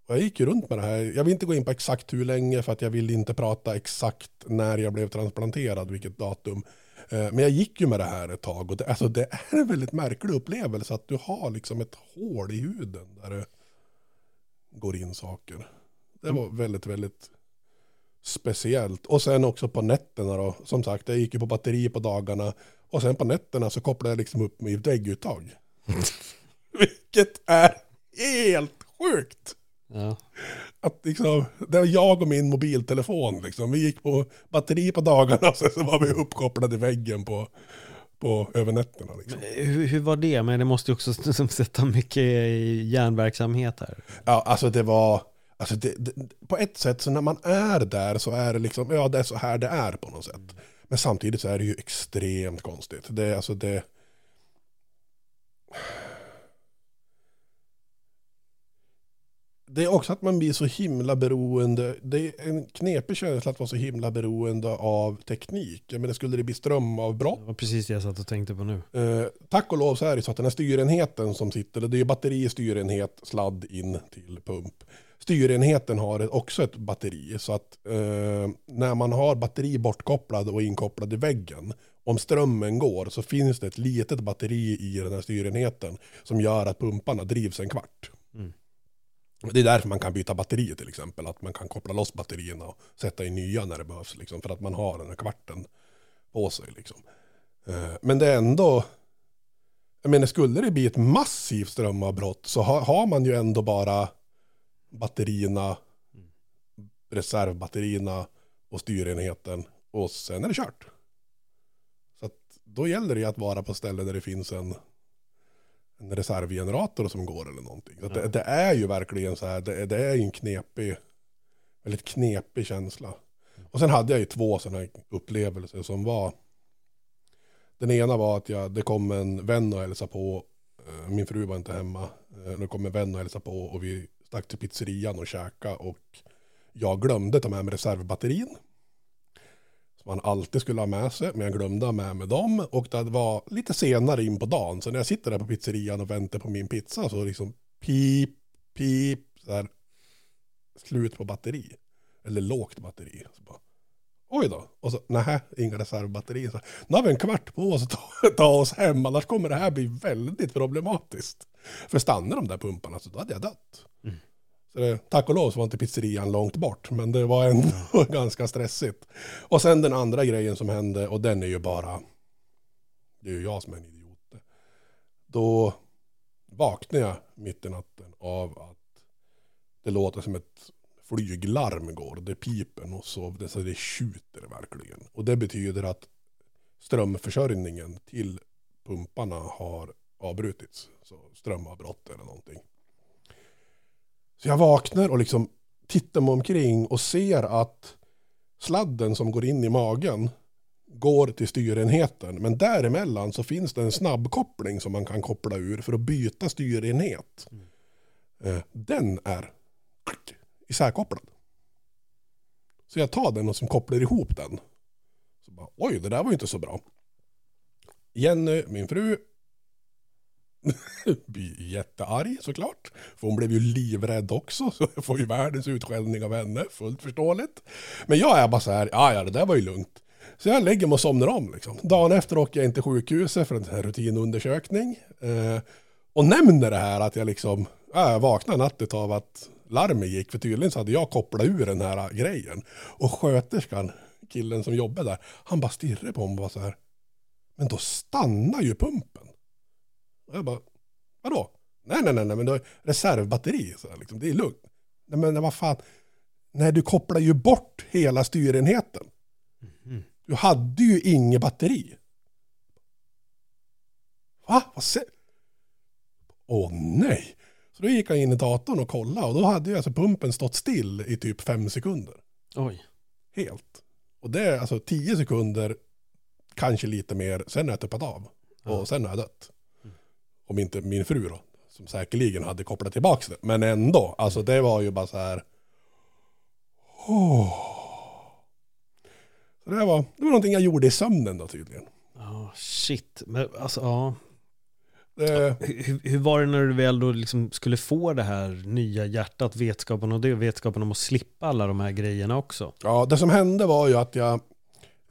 Och jag gick ju runt med det här. Jag vill inte gå in på exakt hur länge för att jag vill inte prata exakt när jag blev transplanterad, vilket datum. Eh, men jag gick ju med det här ett tag och det, alltså det är en väldigt märklig upplevelse att du har liksom ett hål i huden där det går in saker. Det var väldigt, väldigt speciellt. Och sen också på nätterna då. Som sagt, jag gick ju på batteri på dagarna. Och sen på nätterna så kopplade jag liksom upp mig i vägguttag. Vilket är helt sjukt. Ja. Att liksom, det var jag och min mobiltelefon liksom. Vi gick på batteri på dagarna och sen så var vi uppkopplade i väggen på, på över nätterna. Liksom. Hur, hur var det? Men det måste ju också som sätta mycket i hjärnverksamhet här. Ja, alltså det var, alltså det, det, på ett sätt så när man är där så är det liksom, ja det är så här det är på något sätt. Men samtidigt så är det ju extremt konstigt. Det är alltså det, det är också att man blir så himla beroende. Det är en knepig känsla att vara så himla beroende av teknik. Jag menar, skulle det bli strömavbrott Det var precis det jag satt och tänkte på nu. Eh, tack och lov så är det så att den här styrenheten som sitter, det är batteri, styrenhet, sladd in till pump. Styrenheten har också ett batteri så att eh, när man har batteri bortkopplad och inkopplad i väggen, om strömmen går så finns det ett litet batteri i den här styrenheten som gör att pumparna drivs en kvart. Mm. Det är därför man kan byta batteri till exempel, att man kan koppla loss batterierna och sätta in nya när det behövs, liksom, för att man har den här kvarten på sig. Liksom. Eh, Men det är ändå, jag menar skulle det bli ett massivt strömavbrott så har, har man ju ändå bara batterierna, reservbatterierna och styrenheten och sen är det kört. Så att då gäller det ju att vara på ställen där det finns en, en reservgenerator som går eller någonting. Så att det, det är ju verkligen så här, det, det är ju en knepig, väldigt knepig känsla. Och sen hade jag ju två sådana här upplevelser som var den ena var att jag, det kom en vän och hälsade på. Eh, Min fru var inte hemma. Eh, Det kom en vän och hälsade på och vi stack till pizzerian och käka och jag glömde ta med mig reservbatterin. Som man alltid skulle ha med sig, men jag glömde ha med mig dem. Och det var lite senare in på dagen, så när jag sitter där på pizzerian och väntar på min pizza så liksom pip, pip, så här, slut på batteri. Eller lågt batteri. Så bara, Oj då. Och så, nej, inga reservbatterier. Så, nu har vi en kvart på oss att ta, ta oss hem, annars kommer det här bli väldigt problematiskt. För stannar de där pumparna så då hade jag dött. Mm. Så det, tack och lov så var inte pizzerian långt bort, men det var ändå ganska stressigt. Och sen den andra grejen som hände, och den är ju bara, det är ju jag som är en idiot. Då vaknade jag mitt i natten av att det låter som ett flyglarm går. Det piper och så det, så det tjuter verkligen. Och det betyder att strömförsörjningen till pumparna har avbrutits. Så strömavbrott eller någonting. Så jag vaknar och liksom tittar mig omkring och ser att sladden som går in i magen går till styrenheten. Men däremellan så finns det en snabbkoppling som man kan koppla ur för att byta styrenhet. Eh, Den är isärkopplad. Så jag tar den och som kopplar ihop den. Så bara, Oj, det där var ju inte så bra. Jenny, min fru, blir jättearg såklart. För hon blev ju livrädd också. Så jag får ju världens utskällning av henne, fullt förståeligt. Men jag är bara så här, ja ja det där var ju lugnt. Så jag lägger mig och somnar om. Liksom. Dagen efter åker jag in till sjukhuset för en här rutinundersökning. Eh, och nämner det här att jag liksom, äh, vaknar natt av att larmet gick. För tydligen så hade jag kopplat ur den här grejen. Och sköterskan, killen som jobbade där, han bara stirrade på mig och var så här. Men då stannar ju pumpen. Och jag bara, vadå? Nej, nej, nej, nej men då är reservbatteri. Så här, liksom, det är lugnt. Nej, men vad fan. Nej, du kopplar ju bort hela styrenheten. Mm. Du hade ju inget batteri. Va? Vad säger Åh nej. Så då gick jag in i datorn och kollade och då hade ju alltså pumpen stått still i typ fem sekunder. Oj. Helt. Och det är alltså tio sekunder, kanske lite mer, sen har jag tuppat av. Och Ja. sen har jag dött. Om inte min fru då, som säkerligen hade kopplat tillbaka det. Men ändå, alltså det var ju bara så här. Åh. Så det var, det var någonting jag gjorde i sömnen då tydligen. Ja, shit. Men alltså, ja. Det, Hur, hur var det när du väl då liksom skulle få det här nya hjärtat, vetskapen och det, vetskapen om att slippa alla de här grejerna också? Ja, det som hände var ju att jag,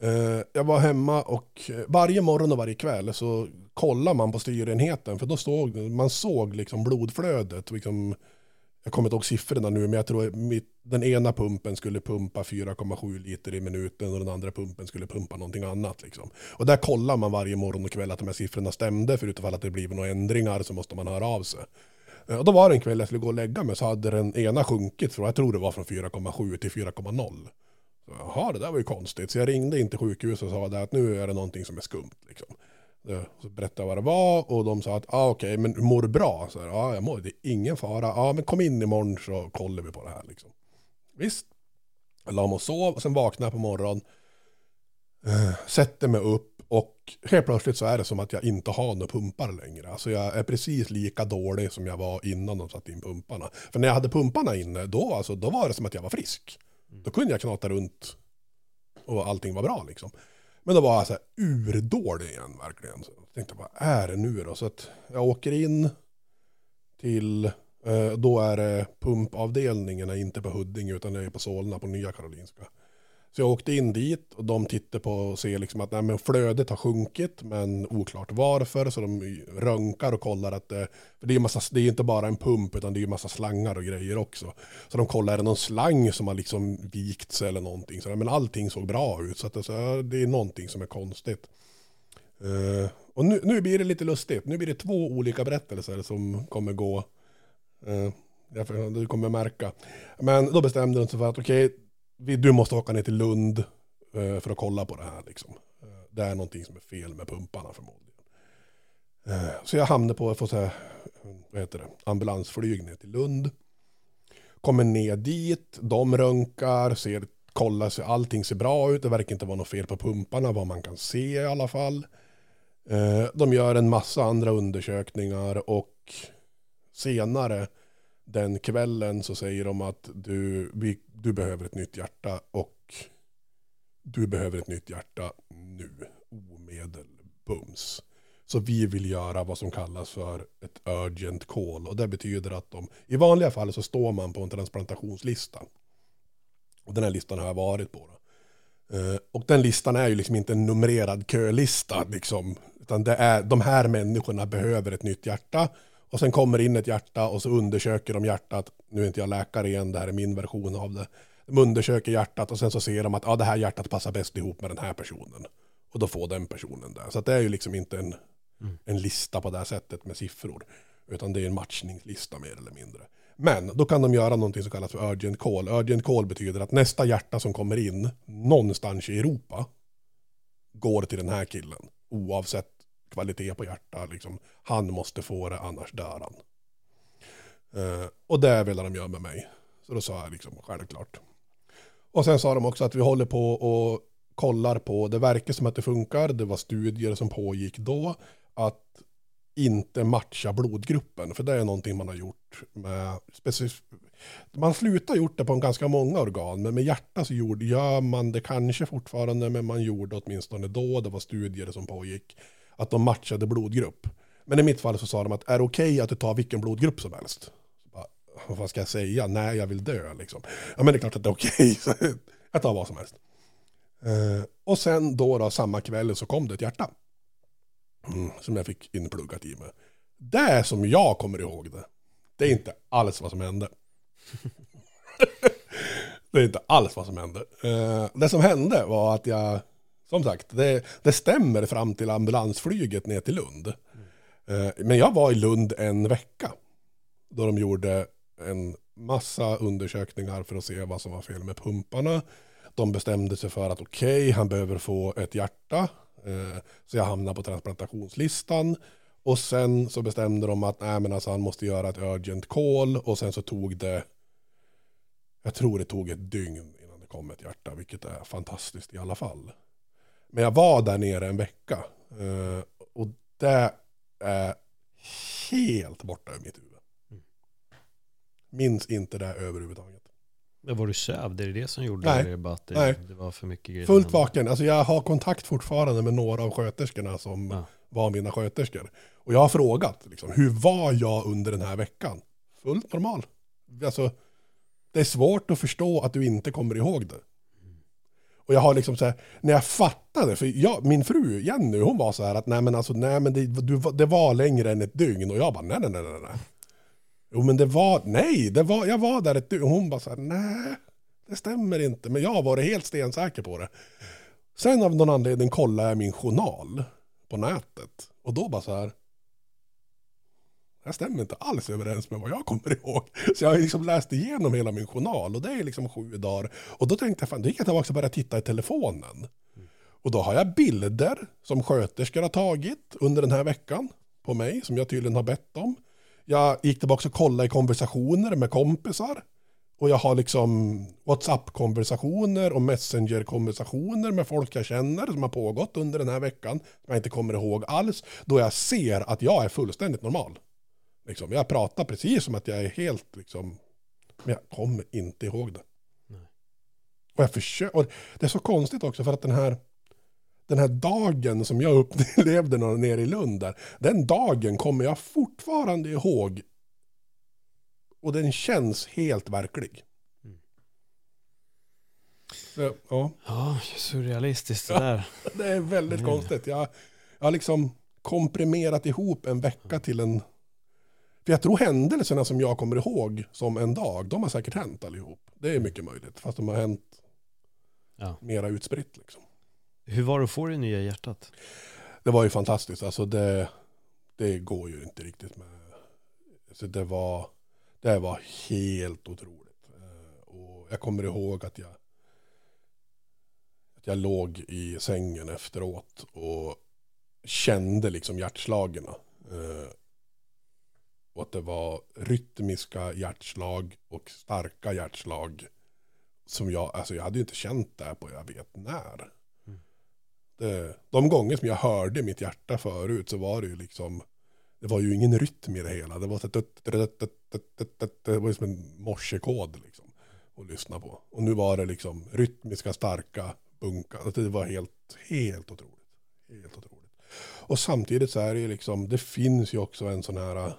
eh, jag var hemma och eh, varje morgon och varje kväll så kollar man på styrenheten för då såg man såg liksom blodflödet. Liksom, jag kommer inte ihåg siffrorna nu men jag tror mitt, den ena pumpen skulle pumpa 4,7 liter i minuten och den andra pumpen skulle pumpa någonting annat. Liksom. Och där kollar man varje morgon och kväll att de här siffrorna stämde för utifall att det blivit några ändringar så måste man höra av sig. Eh, och då var det en kväll jag skulle gå och lägga mig så hade den ena sjunkit, från, jag tror det var från 4,7 till 4,0. Jaha, det där var ju konstigt. Så jag ringde in till sjukhuset och sa att nu är det någonting som är skumt. Liksom. Så berättade jag vad det var och de sa att ah, okej, men du mår bra? Så här, ja, jag mår, det är ingen fara. Ja, men kom in imorgon så kollar vi på det här. Liksom. Visst. Jag la mig och sov och sen vaknade jag på morgonen. Eh, sätter mig upp och helt plötsligt så är det som att jag inte har några pumpar längre. Alltså jag är precis lika dålig som jag var innan de satte in pumparna. För när jag hade pumparna inne, då, alltså, då var det som att jag var frisk. Då kunde jag knata runt och allting var bra liksom. Men då var jag så här urdålig igen verkligen. Så jag tänkte vad är det nu då? Så att jag åker in till, eh, då är det pumpavdelningen, är inte på Huddinge utan det är på Solna på Nya Karolinska. Så jag åkte in dit och de tittade på och ser liksom att nej, men flödet har sjunkit men oklart varför. Så de röntgar och kollar att det, för det är, massa, det är inte bara en pump utan det är massa slangar och grejer också. Så de kollar, är det någon slang som har liksom vikt sig eller någonting? Så, men allting såg bra ut så att det, det är någonting som är konstigt. Uh, och nu, nu blir det lite lustigt. Nu blir det två olika berättelser som kommer gå. Eh, uh, du kommer märka. Men då bestämde de sig för att okej, okay, du måste åka ner till Lund eh, för att kolla på det här. Liksom. Eh, det är någonting som är fel med pumparna förmodligen. Eh, så jag hamnade på att få säga, vad heter det, ambulansflyg ner till Lund. Kommer ner dit, de röntgar, ser, kollar sig, allting ser bra ut. Det verkar inte vara något fel på pumparna, vad man kan se i alla fall. Eh, De gör en massa andra undersökningar och senare den kvällen så säger de att du, vi, du behöver ett nytt hjärta och du behöver ett nytt hjärta nu, omedelbums. Så vi vill göra vad som kallas för ett urgent call och det betyder att de, i vanliga fall så står man på en transplantationslista. Och den här listan har jag varit på. Då. Eh, och den listan är ju liksom inte en numrerad kölista liksom, utan det är de här människorna behöver ett nytt hjärta och sen kommer in ett hjärta och så undersöker de hjärtat. Nu är inte jag läkare igen, det här är min version av det. De undersöker hjärtat och sen så ser de att ja, det här hjärtat passar bäst ihop med den här personen. Och då får den personen det. Så det är ju liksom inte en, en lista på det här sättet med siffror. Utan det är en matchningslista mer eller mindre. Men då kan de göra någonting som kallas för urgent call. Urgent call betyder att nästa hjärta som kommer in någonstans i Europa går till den här killen. Oavsett kvalitet på hjärta. Liksom, han måste få det, annars dör han. Eh, och det ville de göra med mig. Så då sa jag liksom självklart. Och sen sa de också att vi håller på och kollar på, det verkar som att det funkar, det var studier som pågick då, att inte matcha blodgruppen. För det är någonting man har gjort med specif- Man slutar gjort det på en ganska många organ, men med hjärta så gjorde, gör man det kanske fortfarande, men man gjorde åtminstone då, det var studier som pågick, att de matchade blodgrupp. Men i mitt fall så sa de att är det okej att du tar vilken blodgrupp som helst? Bara, vad ska jag säga? Nej, jag vill dö liksom. Ja, men det är klart att det är okej. Okay. jag tar vad som helst. Eh, och sen då, då samma kväll så kom det ett hjärta. Mm, som jag fick inpluggat i mig. Det är som jag kommer ihåg det. Det är inte alls vad som hände. det är inte alls vad som hände. Eh, det som hände var att jag, som sagt, det, det stämmer fram till ambulansflyget ner till Lund. Mm. men jag var i Lund en vecka. Då de gjorde en massa undersökningar för att se vad som var fel med pumparna. De bestämde sig för att okej, okay, han behöver få ett hjärta. Eh, så jag hamnade på transplantationslistan. Och sen så bestämde de att nej, men alltså, han måste göra ett urgent call. Och sen så tog det, jag tror det tog ett dygn innan det kom ett hjärta. Vilket är fantastiskt i alla fall. Men jag var där nere en vecka. Eh, och det är helt borta ur mitt huvud. Minns inte det överhuvudtaget. Men var du sövd? Är det det som gjorde Nej. det? Bara att det, Nej. det var för mycket grejer? Fullt vaken. Alltså jag har kontakt fortfarande med några av sköterskorna som Ja. var mina sköterskor. Och jag har frågat, liksom, hur var jag under den här veckan? Fullt normal. Alltså, det är svårt att förstå att du inte kommer ihåg det. Och jag har liksom så här, när jag fattade, för jag, min fru Jenny, hon var så här att nej men alltså, nej men det, du, det var längre än ett dygn. Och jag bara, nej nej nej nej. Jo men det var, nej, det var, jag var där ett dygn. Och hon bara så här, nej, det stämmer inte. Men jag har varit helt stensäker på det. Sen av någon anledning kollade jag min journal på nätet. Och då bara så här, jag stämmer inte alls överens med vad jag kommer ihåg. Så jag har liksom läst igenom hela min journal och det är liksom sju dagar. Och då tänkte jag, fan, då gick jag tillbaka och började titta i telefonen. Och då har jag bilder som sköterskor har tagit under den här veckan på mig, som jag tydligen har bett om. Jag gick tillbaka och kollade i konversationer med kompisar. Och jag har liksom WhatsApp-konversationer och Messenger-konversationer med folk jag känner som har pågått under den här veckan. Som jag inte kommer ihåg alls. Då jag ser att jag är fullständigt normal. Liksom, jag pratar precis som att jag är helt liksom, men jag kommer inte ihåg det. Och jag försöker, och det är så konstigt också för att den här, den här dagen som jag upplevde nere i Lund där, den dagen kommer jag fortfarande ihåg. Och den känns helt verklig. Så, ja, Ja, surrealistiskt det där. det är väldigt Mm. konstigt. Jag, jag har liksom komprimerat ihop en vecka till en... Jag tror händelserna som jag kommer ihåg som en dag, de har säkert hänt allihop. Det är mycket möjligt, fast de har hänt Ja. mera utspritt. Liksom. Hur var det att få det nya hjärtat? Det var ju fantastiskt, alltså det, det går ju inte riktigt med. Så det, var, det var helt otroligt. Eh, Och jag kommer ihåg att jag, att jag låg i sängen efteråt och kände liksom hjärtslagen. Att det var rytmiska hjärtslag och starka hjärtslag. Som jag, alltså jag hade ju inte känt det på jag vet när. Det, de gånger som jag hörde mitt hjärta förut så var det ju liksom det var ju ingen rytm i det hela. Det var, så det var som en morsekod liksom, att lyssna på. Och nu var det liksom rytmiska, starka bunkar. Alltså Det var helt, helt otroligt. Helt otroligt. Och samtidigt så är det ju liksom, det finns ju också en sån här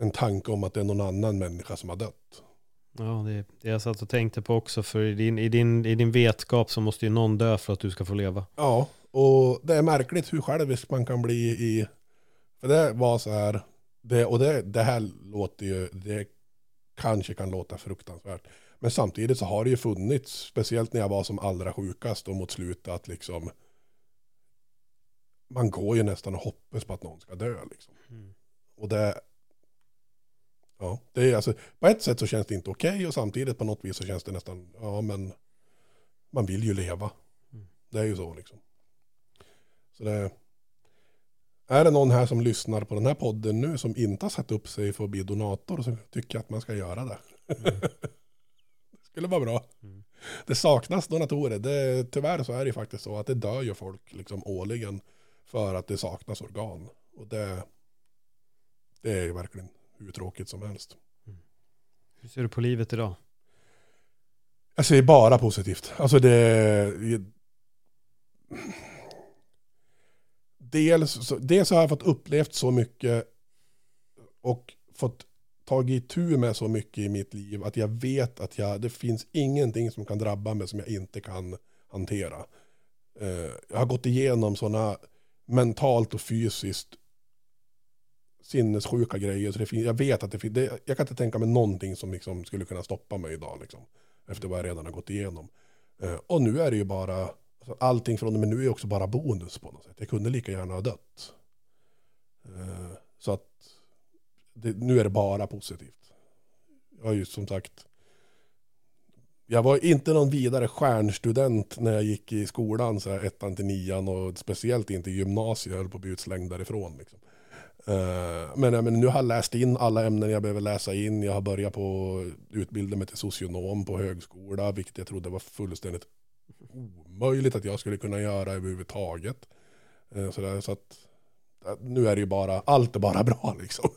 en tanke om att det är någon annan människa som har dött. Ja, det, det jag satt och tänkte på också, för i din, i, din, i din vetskap så måste ju någon dö för att du ska få leva. Ja, och det är märkligt hur självisk man kan bli i... För det var så här, det, och det, det här låter ju, det kanske kan låta fruktansvärt. Men samtidigt så har det ju funnits, speciellt när jag var som allra sjukast och mot slutet, att liksom man går ju nästan och hoppas på att någon ska dö liksom. Och det, ja, det är alltså, på ett sätt så känns det inte okej och samtidigt på något vis så känns det nästan, ja men man vill ju leva. Det är ju så liksom. Så det, är det någon här som lyssnar på den här podden nu som inte har satt upp sig för att bli donator så tycker jag att man ska göra det. det skulle vara bra. Mm. Det saknas donatorer. Det, tyvärr så är det faktiskt så att det dör ju folk liksom årligen för att det saknas organ. Och det, det är ju verkligen hur tråkigt som helst. Hur ser du på livet idag? Jag säger bara positivt. Alltså det... Dels, dels har jag fått upplevt så mycket och fått tagit itu med så mycket i mitt liv att jag vet att jag, det finns ingenting som kan drabba mig som jag inte kan hantera. Eh, jag har gått igenom sådana mentalt och fysiskt sinnessjuka grejer. Så det finns, jag vet att det finns, det, jag kan inte tänka mig någonting som liksom skulle kunna stoppa mig idag. Liksom, efter vad jag redan har gått igenom. Eh, och nu är det ju bara, alltså, allting från och med nu är också bara bonus på något sätt. Jag kunde lika gärna ha dött. Eh, så att det, nu är det bara positivt. Jag har ju som sagt, jag var inte någon vidare stjärnstudent när jag gick i skolan, så här, ettan till nian och speciellt inte i gymnasiet, jag höll på att bli utslängd därifrån. Liksom. Uh, men, men nu har jag läst in alla ämnen jag behöver läsa in. Jag har börjat på utbilda mig till socionom på högskola, vilket jag trodde var fullständigt omöjligt att jag skulle kunna göra överhuvudtaget. Uh, så, där, så att nu är det ju bara, allt är bara bra liksom.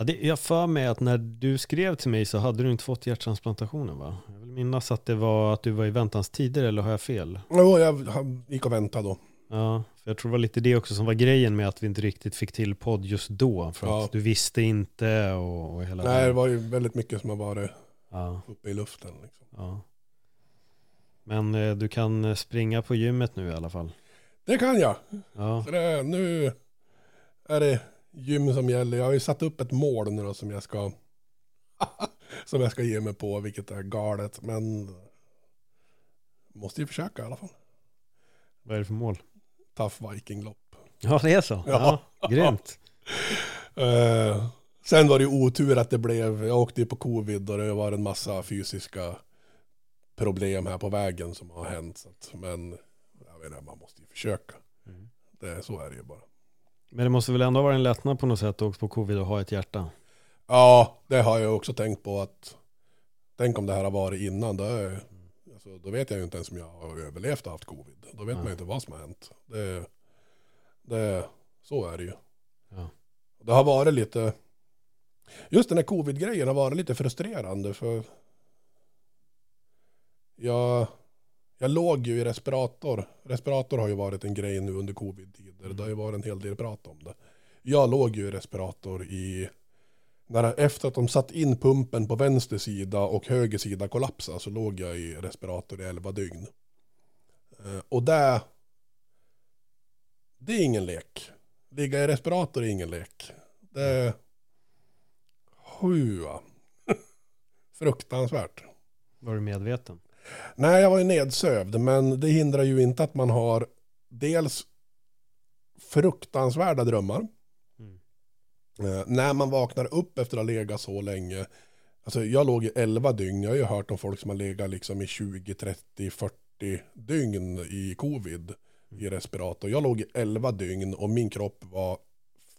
Ja, det, jag för mig att när du skrev till mig så hade du inte fått hjärttransplantationen va? Jag vill minnas att det var att du var i väntans tider eller har jag fel? Jo, jag gick och väntade då. Ja, för jag tror det var lite det också som var grejen med att vi inte riktigt fick till podd just då. För Ja. att du visste inte och, och hela Nej, det var ju väldigt mycket som har varit Ja, uppe i luften. Liksom. ja. Men eh, du kan eh, springa på gymmet nu i alla fall. Det kan jag. Ja, Så det, nu är det gym som gäller. Jag har ju satt upp ett mål nu då som jag ska som jag ska ge mig på, vilket är galet. Men måste ju försöka i alla fall. vad är det för mål? Tough Viking-lopp. Ja, det är så. Ja, Ja. grymt. Eh, sen var det ju otur att det blev, jag åkte ju på covid och det var en massa fysiska problem här på vägen som har hänt. Att, men jag vet inte, man måste ju försöka. Mm. Det, så är det ju bara. Men det måste väl ändå vara en lättnad på något sätt att åka på covid och ha ett hjärta? Ja, det har jag också tänkt på att tänk om det här har varit innan. Då, är, då vet jag ju inte ens om jag har överlevt och haft covid. Då vet man ju inte vad som har hänt. Det, det, så är det ju. Ja. Det har varit lite, just den här covid-grejen har varit lite frustrerande för jag, jag låg ju i respirator. Respirator har ju varit en grej nu under covid-tider. Det har ju varit en hel del prat om det. Jag låg ju i respirator i när, efter att de satt in pumpen på vänster sida och höger sida kollapsade så låg jag i respirator i 11 dygn. Eh, Och det, det är ingen lek. Ligga i respirator är ingen lek. Det, hua. Fruktansvärt. Var du medveten? Nej, jag var ju nedsövd, men det hindrar ju inte att man har dels fruktansvärda drömmar. Mm. Eh, när man vaknar upp efter att ha legat så länge, alltså jag låg i 11 dygn, jag har ju hört om folk som har legat liksom i 20, 30, 40 dygn i covid i respirator. Jag låg i 11 dygn och min kropp var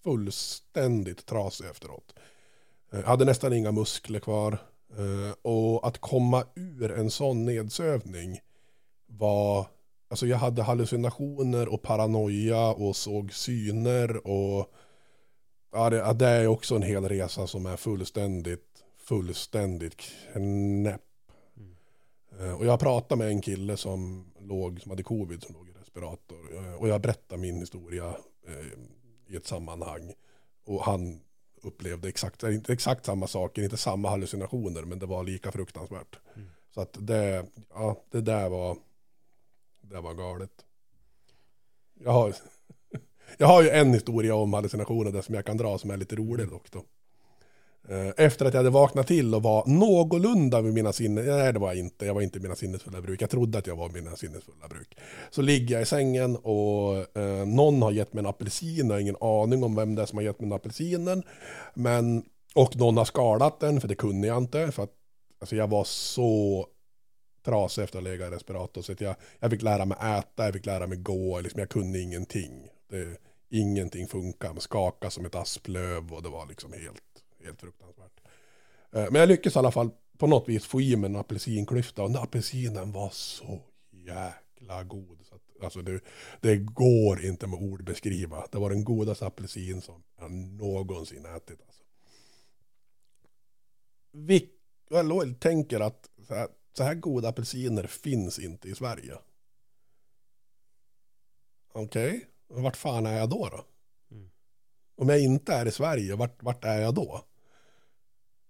fullständigt trasig efteråt. Eh, Jag hade nästan inga muskler kvar. Eh, Och att komma ur en sån nedsövning var, alltså jag hade hallucinationer och paranoia och såg syner och ja, det, det är också en hel resa som är fullständigt, fullständigt knäpp. Mm. Eh, Och jag pratade med en kille som låg, som hade covid, som låg i respirator. Eh, Och jag berättade min historia eh, i ett sammanhang. Och han upplevde exakt, inte exakt samma saker, inte samma hallucinationer, men det var lika fruktansvärt. Mm. Så att det, ja, det där var, det var galet. Jag har, jag har ju en historia om hallucinationer där som jag kan dra som är lite rolig dock då. Eh, efter att jag hade vaknat till och var någorlunda vid mina sinnen, nej det var jag inte, jag var inte i mina sinnesfulla bruk, jag trodde att jag var i mina sinnesfulla bruk. Så ligger jag i sängen och eh, någon har gett mig en apelsin, jag har ingen aning om vem det är som har gett mig den apelsinen. Men, och någon har skalat den, för det kunde jag inte, för att alltså, jag var så trasig efter att ha legat i respirator. Så att jag, jag fick lära mig äta, jag fick lära mig gå, liksom, jag kunde ingenting. Det, ingenting funkar, man skakade som ett asplöv och det var liksom helt, helt fruktansvärt. Eh, men jag lyckades i alla fall på något vis få i mig en apelsinklyfta och den apelsinen var så jäkla god. Så att, alltså det, det går inte med ord beskriva. Det var den godaste apelsin som jag någonsin ätit. Alltså. Vi, jag tänker att så här, så här goda apelsiner finns inte i Sverige. Okej, okay vart fan är jag då då? Mm. Om jag inte är i Sverige, vart, vart är jag då?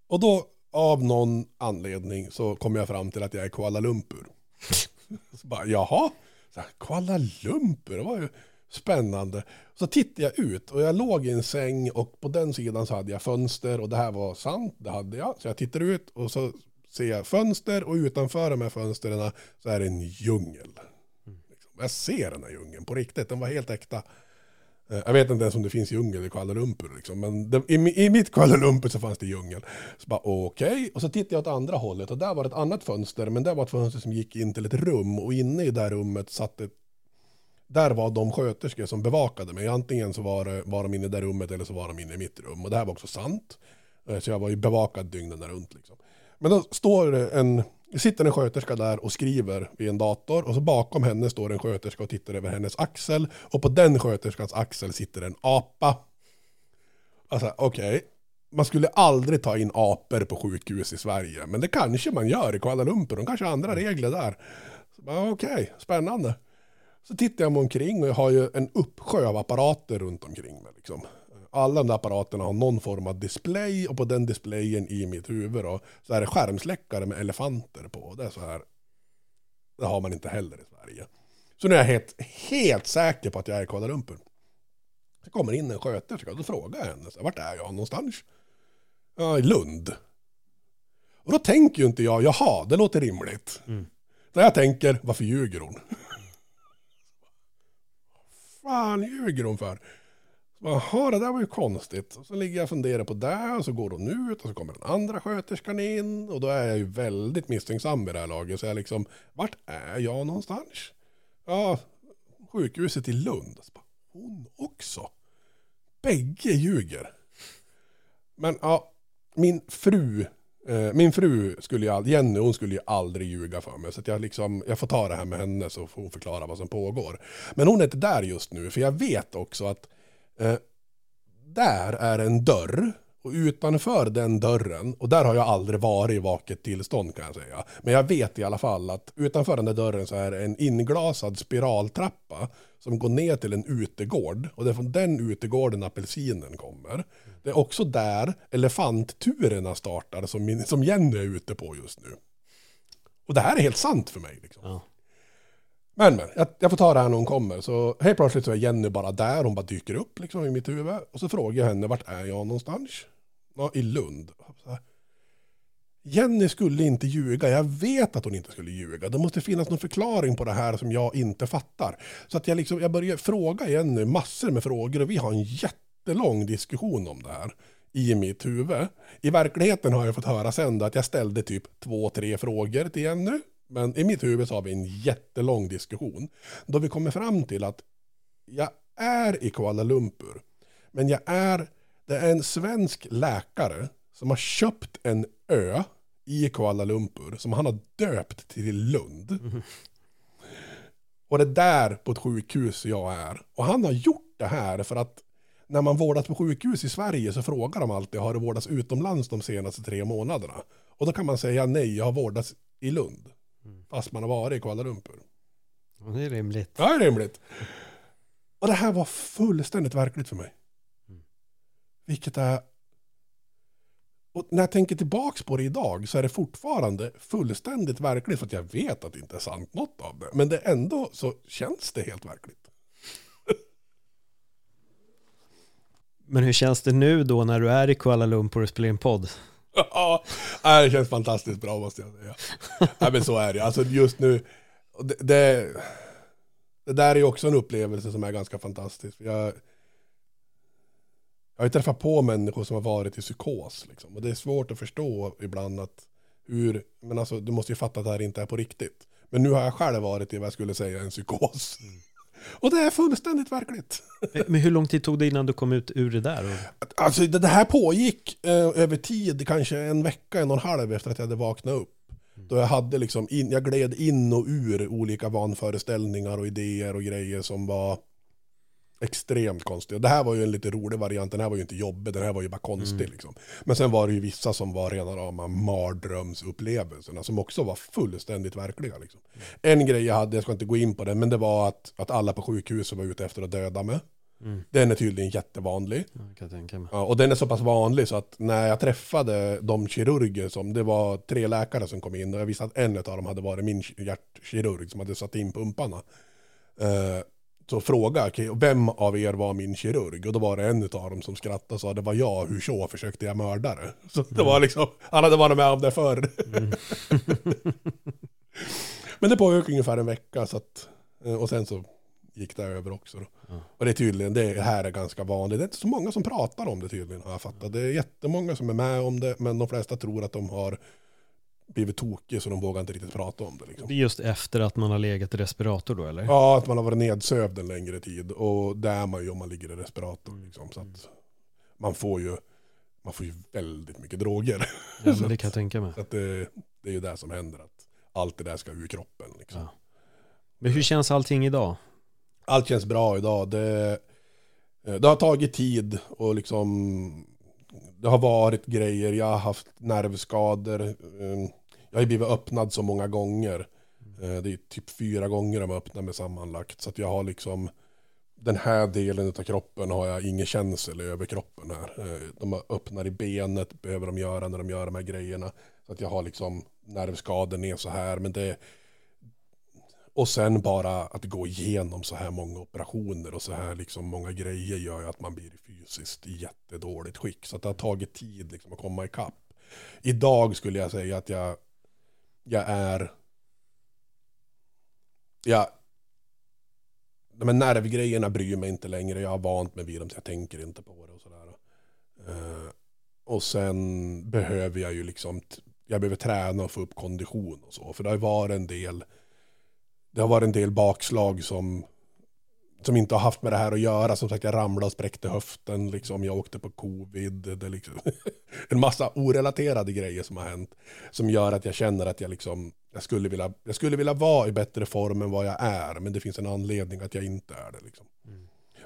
Och då av någon anledning så kom jag fram till att jag är Kuala Lumpur. Så bara, jaha, så här, Kuala Lumpur, det var ju spännande. Så tittade jag ut och jag låg i en säng och på den sidan så hade jag fönster och det här var sant, det hade jag. Så jag tittar ut och så ser jag fönster och utanför de här fönstren så är det en djungel. Jag ser den här djungeln på riktigt, den var helt äkta. Eh, jag vet inte ens om det finns djungel i Kuala Lumpur, liksom. men det, i, i mitt Kuala Lumpur så fanns det djungel. Så bara okej, och så tittade jag åt andra hållet och där var det ett annat fönster, men det var ett fönster som gick in till ett rum och inne i det här rummet satt ett där var de sköterskor som bevakade mig. Antingen så var, det- var de inne i det rummet eller så var de inne i mitt rum. Och det här var också sant. Eh, så jag var ju bevakad dygnen runt. Liksom. Men då står det en, det sitter en sköterska där och skriver vid en dator. Och så bakom henne står en sköterska och tittar över hennes axel. Och på den sköterskans axel sitter en apa. Alltså okej. Man skulle aldrig ta in apor på sjukhus i Sverige. Men det kanske man gör i Kuala Lumpur. De kanske har andra regler där. Okej, okay, Okej, spännande. Så tittar jag mig omkring och jag har ju en uppsjö av apparater runt omkring mig. Liksom. Alla de där apparaterna har någon form av display och på den displayen i mitt huvud då, så är det skärmsläckare med elefanter på. Det är så här. Det har man inte heller i Sverige. Så nu är jag helt, helt säker på att jag är i Kuala Lumpur. Så kommer in en sköterska och då frågar jag henne, vart är jag någonstans? Ja, i Lund. Och då tänker ju inte jag, jaha, det låter rimligt. Mm. När jag tänker, varför ljuger hon? fan ljuger hon för? Jaha, det där var ju konstigt. Och så ligger jag och funderar på det och så går hon ut och så kommer den andra sköterskan in och då är jag ju väldigt misstänksam i det här laget. Så jag liksom, vart är jag någonstans? Ja, sjukhuset i Lund. Så bara, hon också. Bägge ljuger. Men ja, min fru, eh, min fru skulle ju, Jenny, hon skulle ju aldrig ljuga för mig. Så att jag liksom, jag får ta det här med henne så får hon förklara vad som pågår. Men hon är inte där just nu, för jag vet också att eh, där är en dörr och utanför den dörren, och där har jag aldrig varit i vaket tillstånd kan jag säga. Men jag vet i alla fall att utanför den där dörren så är det en inglasad spiraltrappa som går ner till en utegård. Och det är från den utegården apelsinen kommer. Det är också där elefantturerna startar som, min, som Jenny är ute på just nu. Och det här är helt sant för mig. Liksom. Ja. Men men, jag, jag får ta det här när hon kommer. Så helt plötsligt så är Jenny bara där, hon bara dyker upp liksom i mitt huvud. Och så frågar jag henne, vart är jag någonstans? Ja, i Lund. Så här, Jenny skulle inte ljuga, jag vet att hon inte skulle ljuga. Det måste finnas någon förklaring på det här som jag inte fattar. Så att jag, liksom, jag börjar fråga Jenny massor med frågor och vi har en jättelång diskussion om det här i mitt huvud. I verkligheten har jag fått höra sen att jag ställde typ två, tre frågor till Jenny. Men i mitt huvud så har vi en jättelång diskussion. Då vi kommer fram till att jag är i Kuala Lumpur. Men jag är, det är en svensk läkare som har köpt en ö i Kuala Lumpur som han har döpt till Lund. Och det är där på ett sjukhus jag är. Och han har gjort det här för att när man vårdas på sjukhus i Sverige så frågar de alltid har du vårdats utomlands de senaste tre månaderna? Och då kan man säga nej, jag har vårdats i Lund. Fast man har varit i Kuala Lumpur. Ja, Det är rimligt. Ja, det är rimligt. Och det här var fullständigt verkligt för mig. Vilket är... Och när jag tänker tillbaks på det idag så är det fortfarande fullständigt verkligt för att jag vet att det inte är sant något av det. Men det ändå så känns det helt verkligt. Men hur känns det nu då när du är i Kuala Lumpur och spelar in podd? Ja, det känns fantastiskt bra måste jag säga. Nej, men så är det. Alltså just nu, det, det, det där är ju också en upplevelse som är ganska fantastisk. Jag, jag har ju träffat på människor som har varit i psykos. Liksom. Och det är svårt att förstå ibland att hur, men alltså du måste ju fatta att det här inte är på riktigt. Men nu har jag själv varit i vad jag skulle säga en psykos. Mm. Och det är fullständigt verkligt. Men hur lång tid tog det innan du kom ut ur det där? Alltså det, det här pågick eh, över tid, kanske en vecka, en och en halv efter att jag hade vaknat upp. Då jag hade liksom, in, jag gled in och ur olika vanföreställningar och idéer och grejer som var extremt konstiga. Det här var ju en lite rolig variant, den här var ju inte jobbig, den här var ju bara konstig liksom. Men sen var det ju vissa som var rena rama mardrömsupplevelserna som också var fullständigt verkliga. Liksom. En grej jag hade, jag ska inte gå in på det, men det var att, att alla på sjukhuset var ute efter att döda mig. Mm. Den är tydligen jättevanlig. Ja, och den är så pass vanlig så att när jag träffade de kirurger som, det var tre läkare som kom in och jag visste att en av dem hade varit min hjärtkirurg som hade satt in pumparna. Eh, så frågade jag, "Okej, vem av er var min kirurg? Och då var det en av dem som skrattade och sa, det var jag, hur så försökte jag mörda det? Så det var liksom, han hade varit med om det förr. Men det pågick ungefär en vecka så att, eh, och sen så gick det över också. Ja. Och det är tydligen, det här är ganska vanligt. Det är inte så många som pratar om det tydligen har jag fattat. Det är jättemånga som är med om det, men de flesta tror att de har blivit tokiga så de vågar inte riktigt prata om det. Liksom. Det är just efter att man har legat i respirator då eller? Ja, att man har varit nedsövd en längre tid. Och det är man ju om man ligger i respirator. Liksom. Så att man får ju man får ju väldigt mycket droger. Ja, men det kan jag tänka mig. Så att det, det är ju det som händer. Att allt det där ska ur kroppen. Liksom. Ja. Men hur känns allting idag? Allt känns bra idag. Det, eh, det har tagit tid och liksom det har varit grejer. Jag har haft nervskador. Jag har blivit öppnad så många gånger. Eh, det är typ fyra gånger de har öppnat mig sammanlagt. Så att jag har liksom den här delen av kroppen har jag ingen känsel i överkroppen här. Eh, de öppnar i benet, behöver de göra när de gör de här grejerna. Så att jag har liksom nervskador ner så här. Men det, och sen bara att gå igenom så här många operationer och så här liksom många grejer gör ju att man blir fysiskt i jättedåligt skick. Så att det har tagit tid liksom att komma ikapp. Idag skulle jag säga att jag, jag är, jag, de här nervgrejerna bryr mig inte längre. Jag har vant mig vid dem så jag tänker inte på det och sådär. Uh, och sen behöver jag ju liksom, jag behöver träna och få upp kondition och så. För det har varit en del, det har varit en del bakslag som, som inte har haft med det här att göra. Som sagt, jag ramlade och spräckte höften. Liksom. Jag åkte på covid. Det är liksom en massa orelaterade grejer som har hänt. Som gör att jag känner att jag, liksom, jag, skulle vilja, jag skulle vilja vara i bättre form än vad jag är. Men det finns en anledning att jag inte är det. Liksom.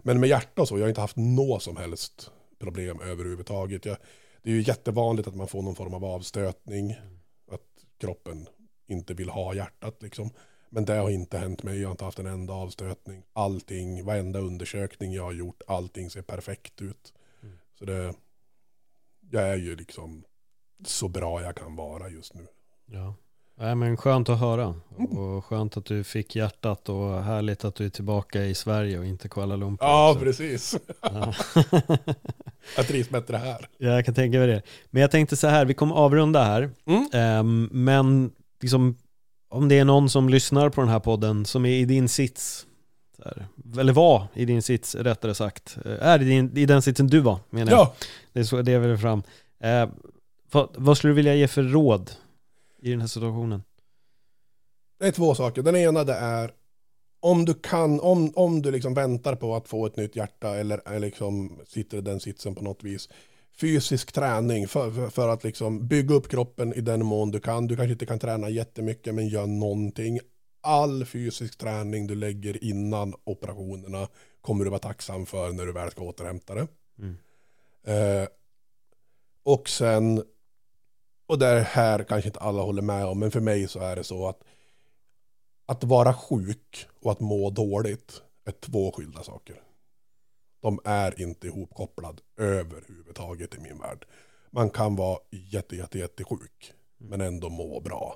Men med hjärta och så, jag har inte haft något som helst problem överhuvudtaget. Jag, det är ju jättevanligt att man får någon form av avstötning. Att kroppen inte vill ha hjärtat liksom. Men det har inte hänt mig, jag har inte haft en enda avstötning. Allting, varenda undersökning jag har gjort, allting ser perfekt ut. Så det, jag är ju liksom så bra jag kan vara just nu. Ja. Nej, men skönt att höra. Och skönt att du fick hjärtat och härligt att du är tillbaka i Sverige och inte Kuala Lumpur. Ja, också. precis. Ja. Jag trivs bättre här. Ja, jag kan tänka mig det. Men jag tänkte så här, vi kommer avrunda här. Mm. Ehm, men liksom, om det är någon som lyssnar på den här podden som är i din sits, här, eller var i din sits rättare sagt, eh, är i, din, i den sitsen du var menar jag. Ja, Det är så det jag vill fram. Eh, vad, vad skulle du vilja ge för råd i den här situationen? det är två saker. Den ena det är om du kan, om, om du liksom väntar på att få ett nytt hjärta eller, eller liksom sitter i den sitsen på något vis. Fysisk träning för, för, för att liksom bygga upp kroppen i den mån du kan. Du kanske inte kan träna jättemycket men gör någonting. All fysisk träning du lägger innan operationerna kommer du vara tacksam för när du väl ska återhämta det. Mm. Eh, och sen, och det här kanske inte alla håller med om, men för mig så är det så att att vara sjuk och att må dåligt är två skilda saker. De är inte ihopkopplade överhuvudtaget i min värld. Man kan vara jätte, jätte, jättesjuk men ändå må bra.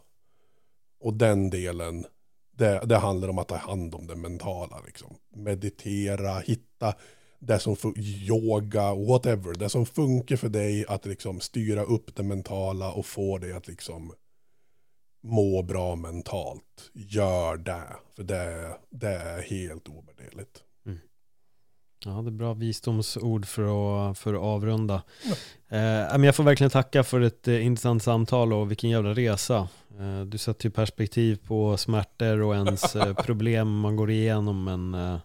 Och den delen, det, det handlar om att ta hand om det mentala. Liksom. Meditera, hitta det som yoga, whatever. Det som funkar för dig att liksom styra upp det mentala och få dig att liksom må bra mentalt. Gör det. För det, det är helt ovärderligt. Ja, det är bra visdomsord för att, för att avrunda. Eh, men jag får verkligen tacka för ett eh, intressant samtal och vilken jävla resa. Eh, du sätter ju perspektiv på smärtor och ens eh, problem man går igenom. Men eh,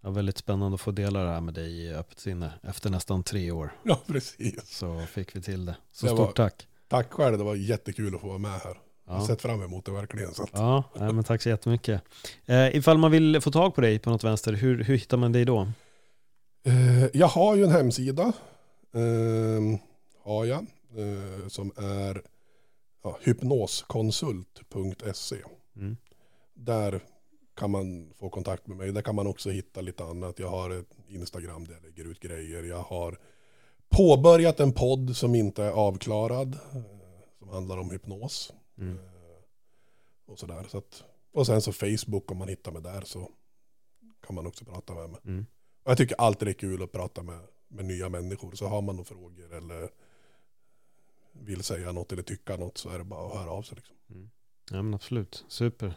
det var väldigt spännande att få dela det här med dig i öppet sinne. Efter nästan tre år Ja, precis. så fick vi till det. Så Det stort var- tack. Tack själv, det var jättekul att få vara med här. Jag har Ja. sett fram emot det verkligen. Så att, Ja, men tack så jättemycket. Eh, ifall man vill få tag på dig på något vänster, hur, hur hittar man dig då? Eh, jag har ju en hemsida. Eh, har jag. Eh, som är ja, hypnoskonsult.se. Mm. Där kan man få kontakt med mig. Där kan man också hitta lite annat. Jag har ett Instagram där jag lägger ut grejer. Jag har påbörjat en podd som inte är avklarad. eh, Som handlar om hypnos. Mm. Och sådär. Så att, och sen så Facebook om man hittar mig där så kan man också prata med mig. Mm. Och jag tycker alltid det är kul att prata med, med nya människor. Så har man några frågor eller vill säga något eller tycka något så är det bara att höra av sig. Liksom. Mm. Ja men absolut, super.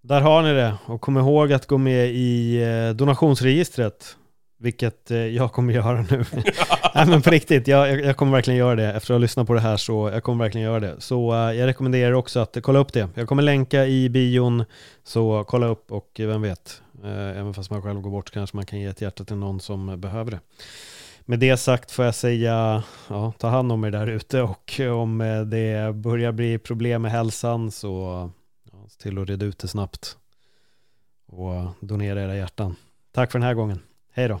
Där har ni det och kom ihåg att gå med i eh, donationsregistret. Vilket eh, jag kommer göra nu. Nej men på riktigt, jag, jag- kommer verkligen göra det. Efter att ha lyssnat på det här så jag kommer verkligen göra det. Så eh, jag rekommenderar också att kolla upp det. Jag kommer länka i bion, så kolla upp och vem vet, eh, även fast man själv går bort kanske man kan ge ett hjärta till någon som behöver det. Med det sagt får jag säga, ja, ta hand om er där ute och om det börjar bli problem med hälsan så ja, se till att reda ut det snabbt och donera era hjärtan. Tack för den här gången. Hej då.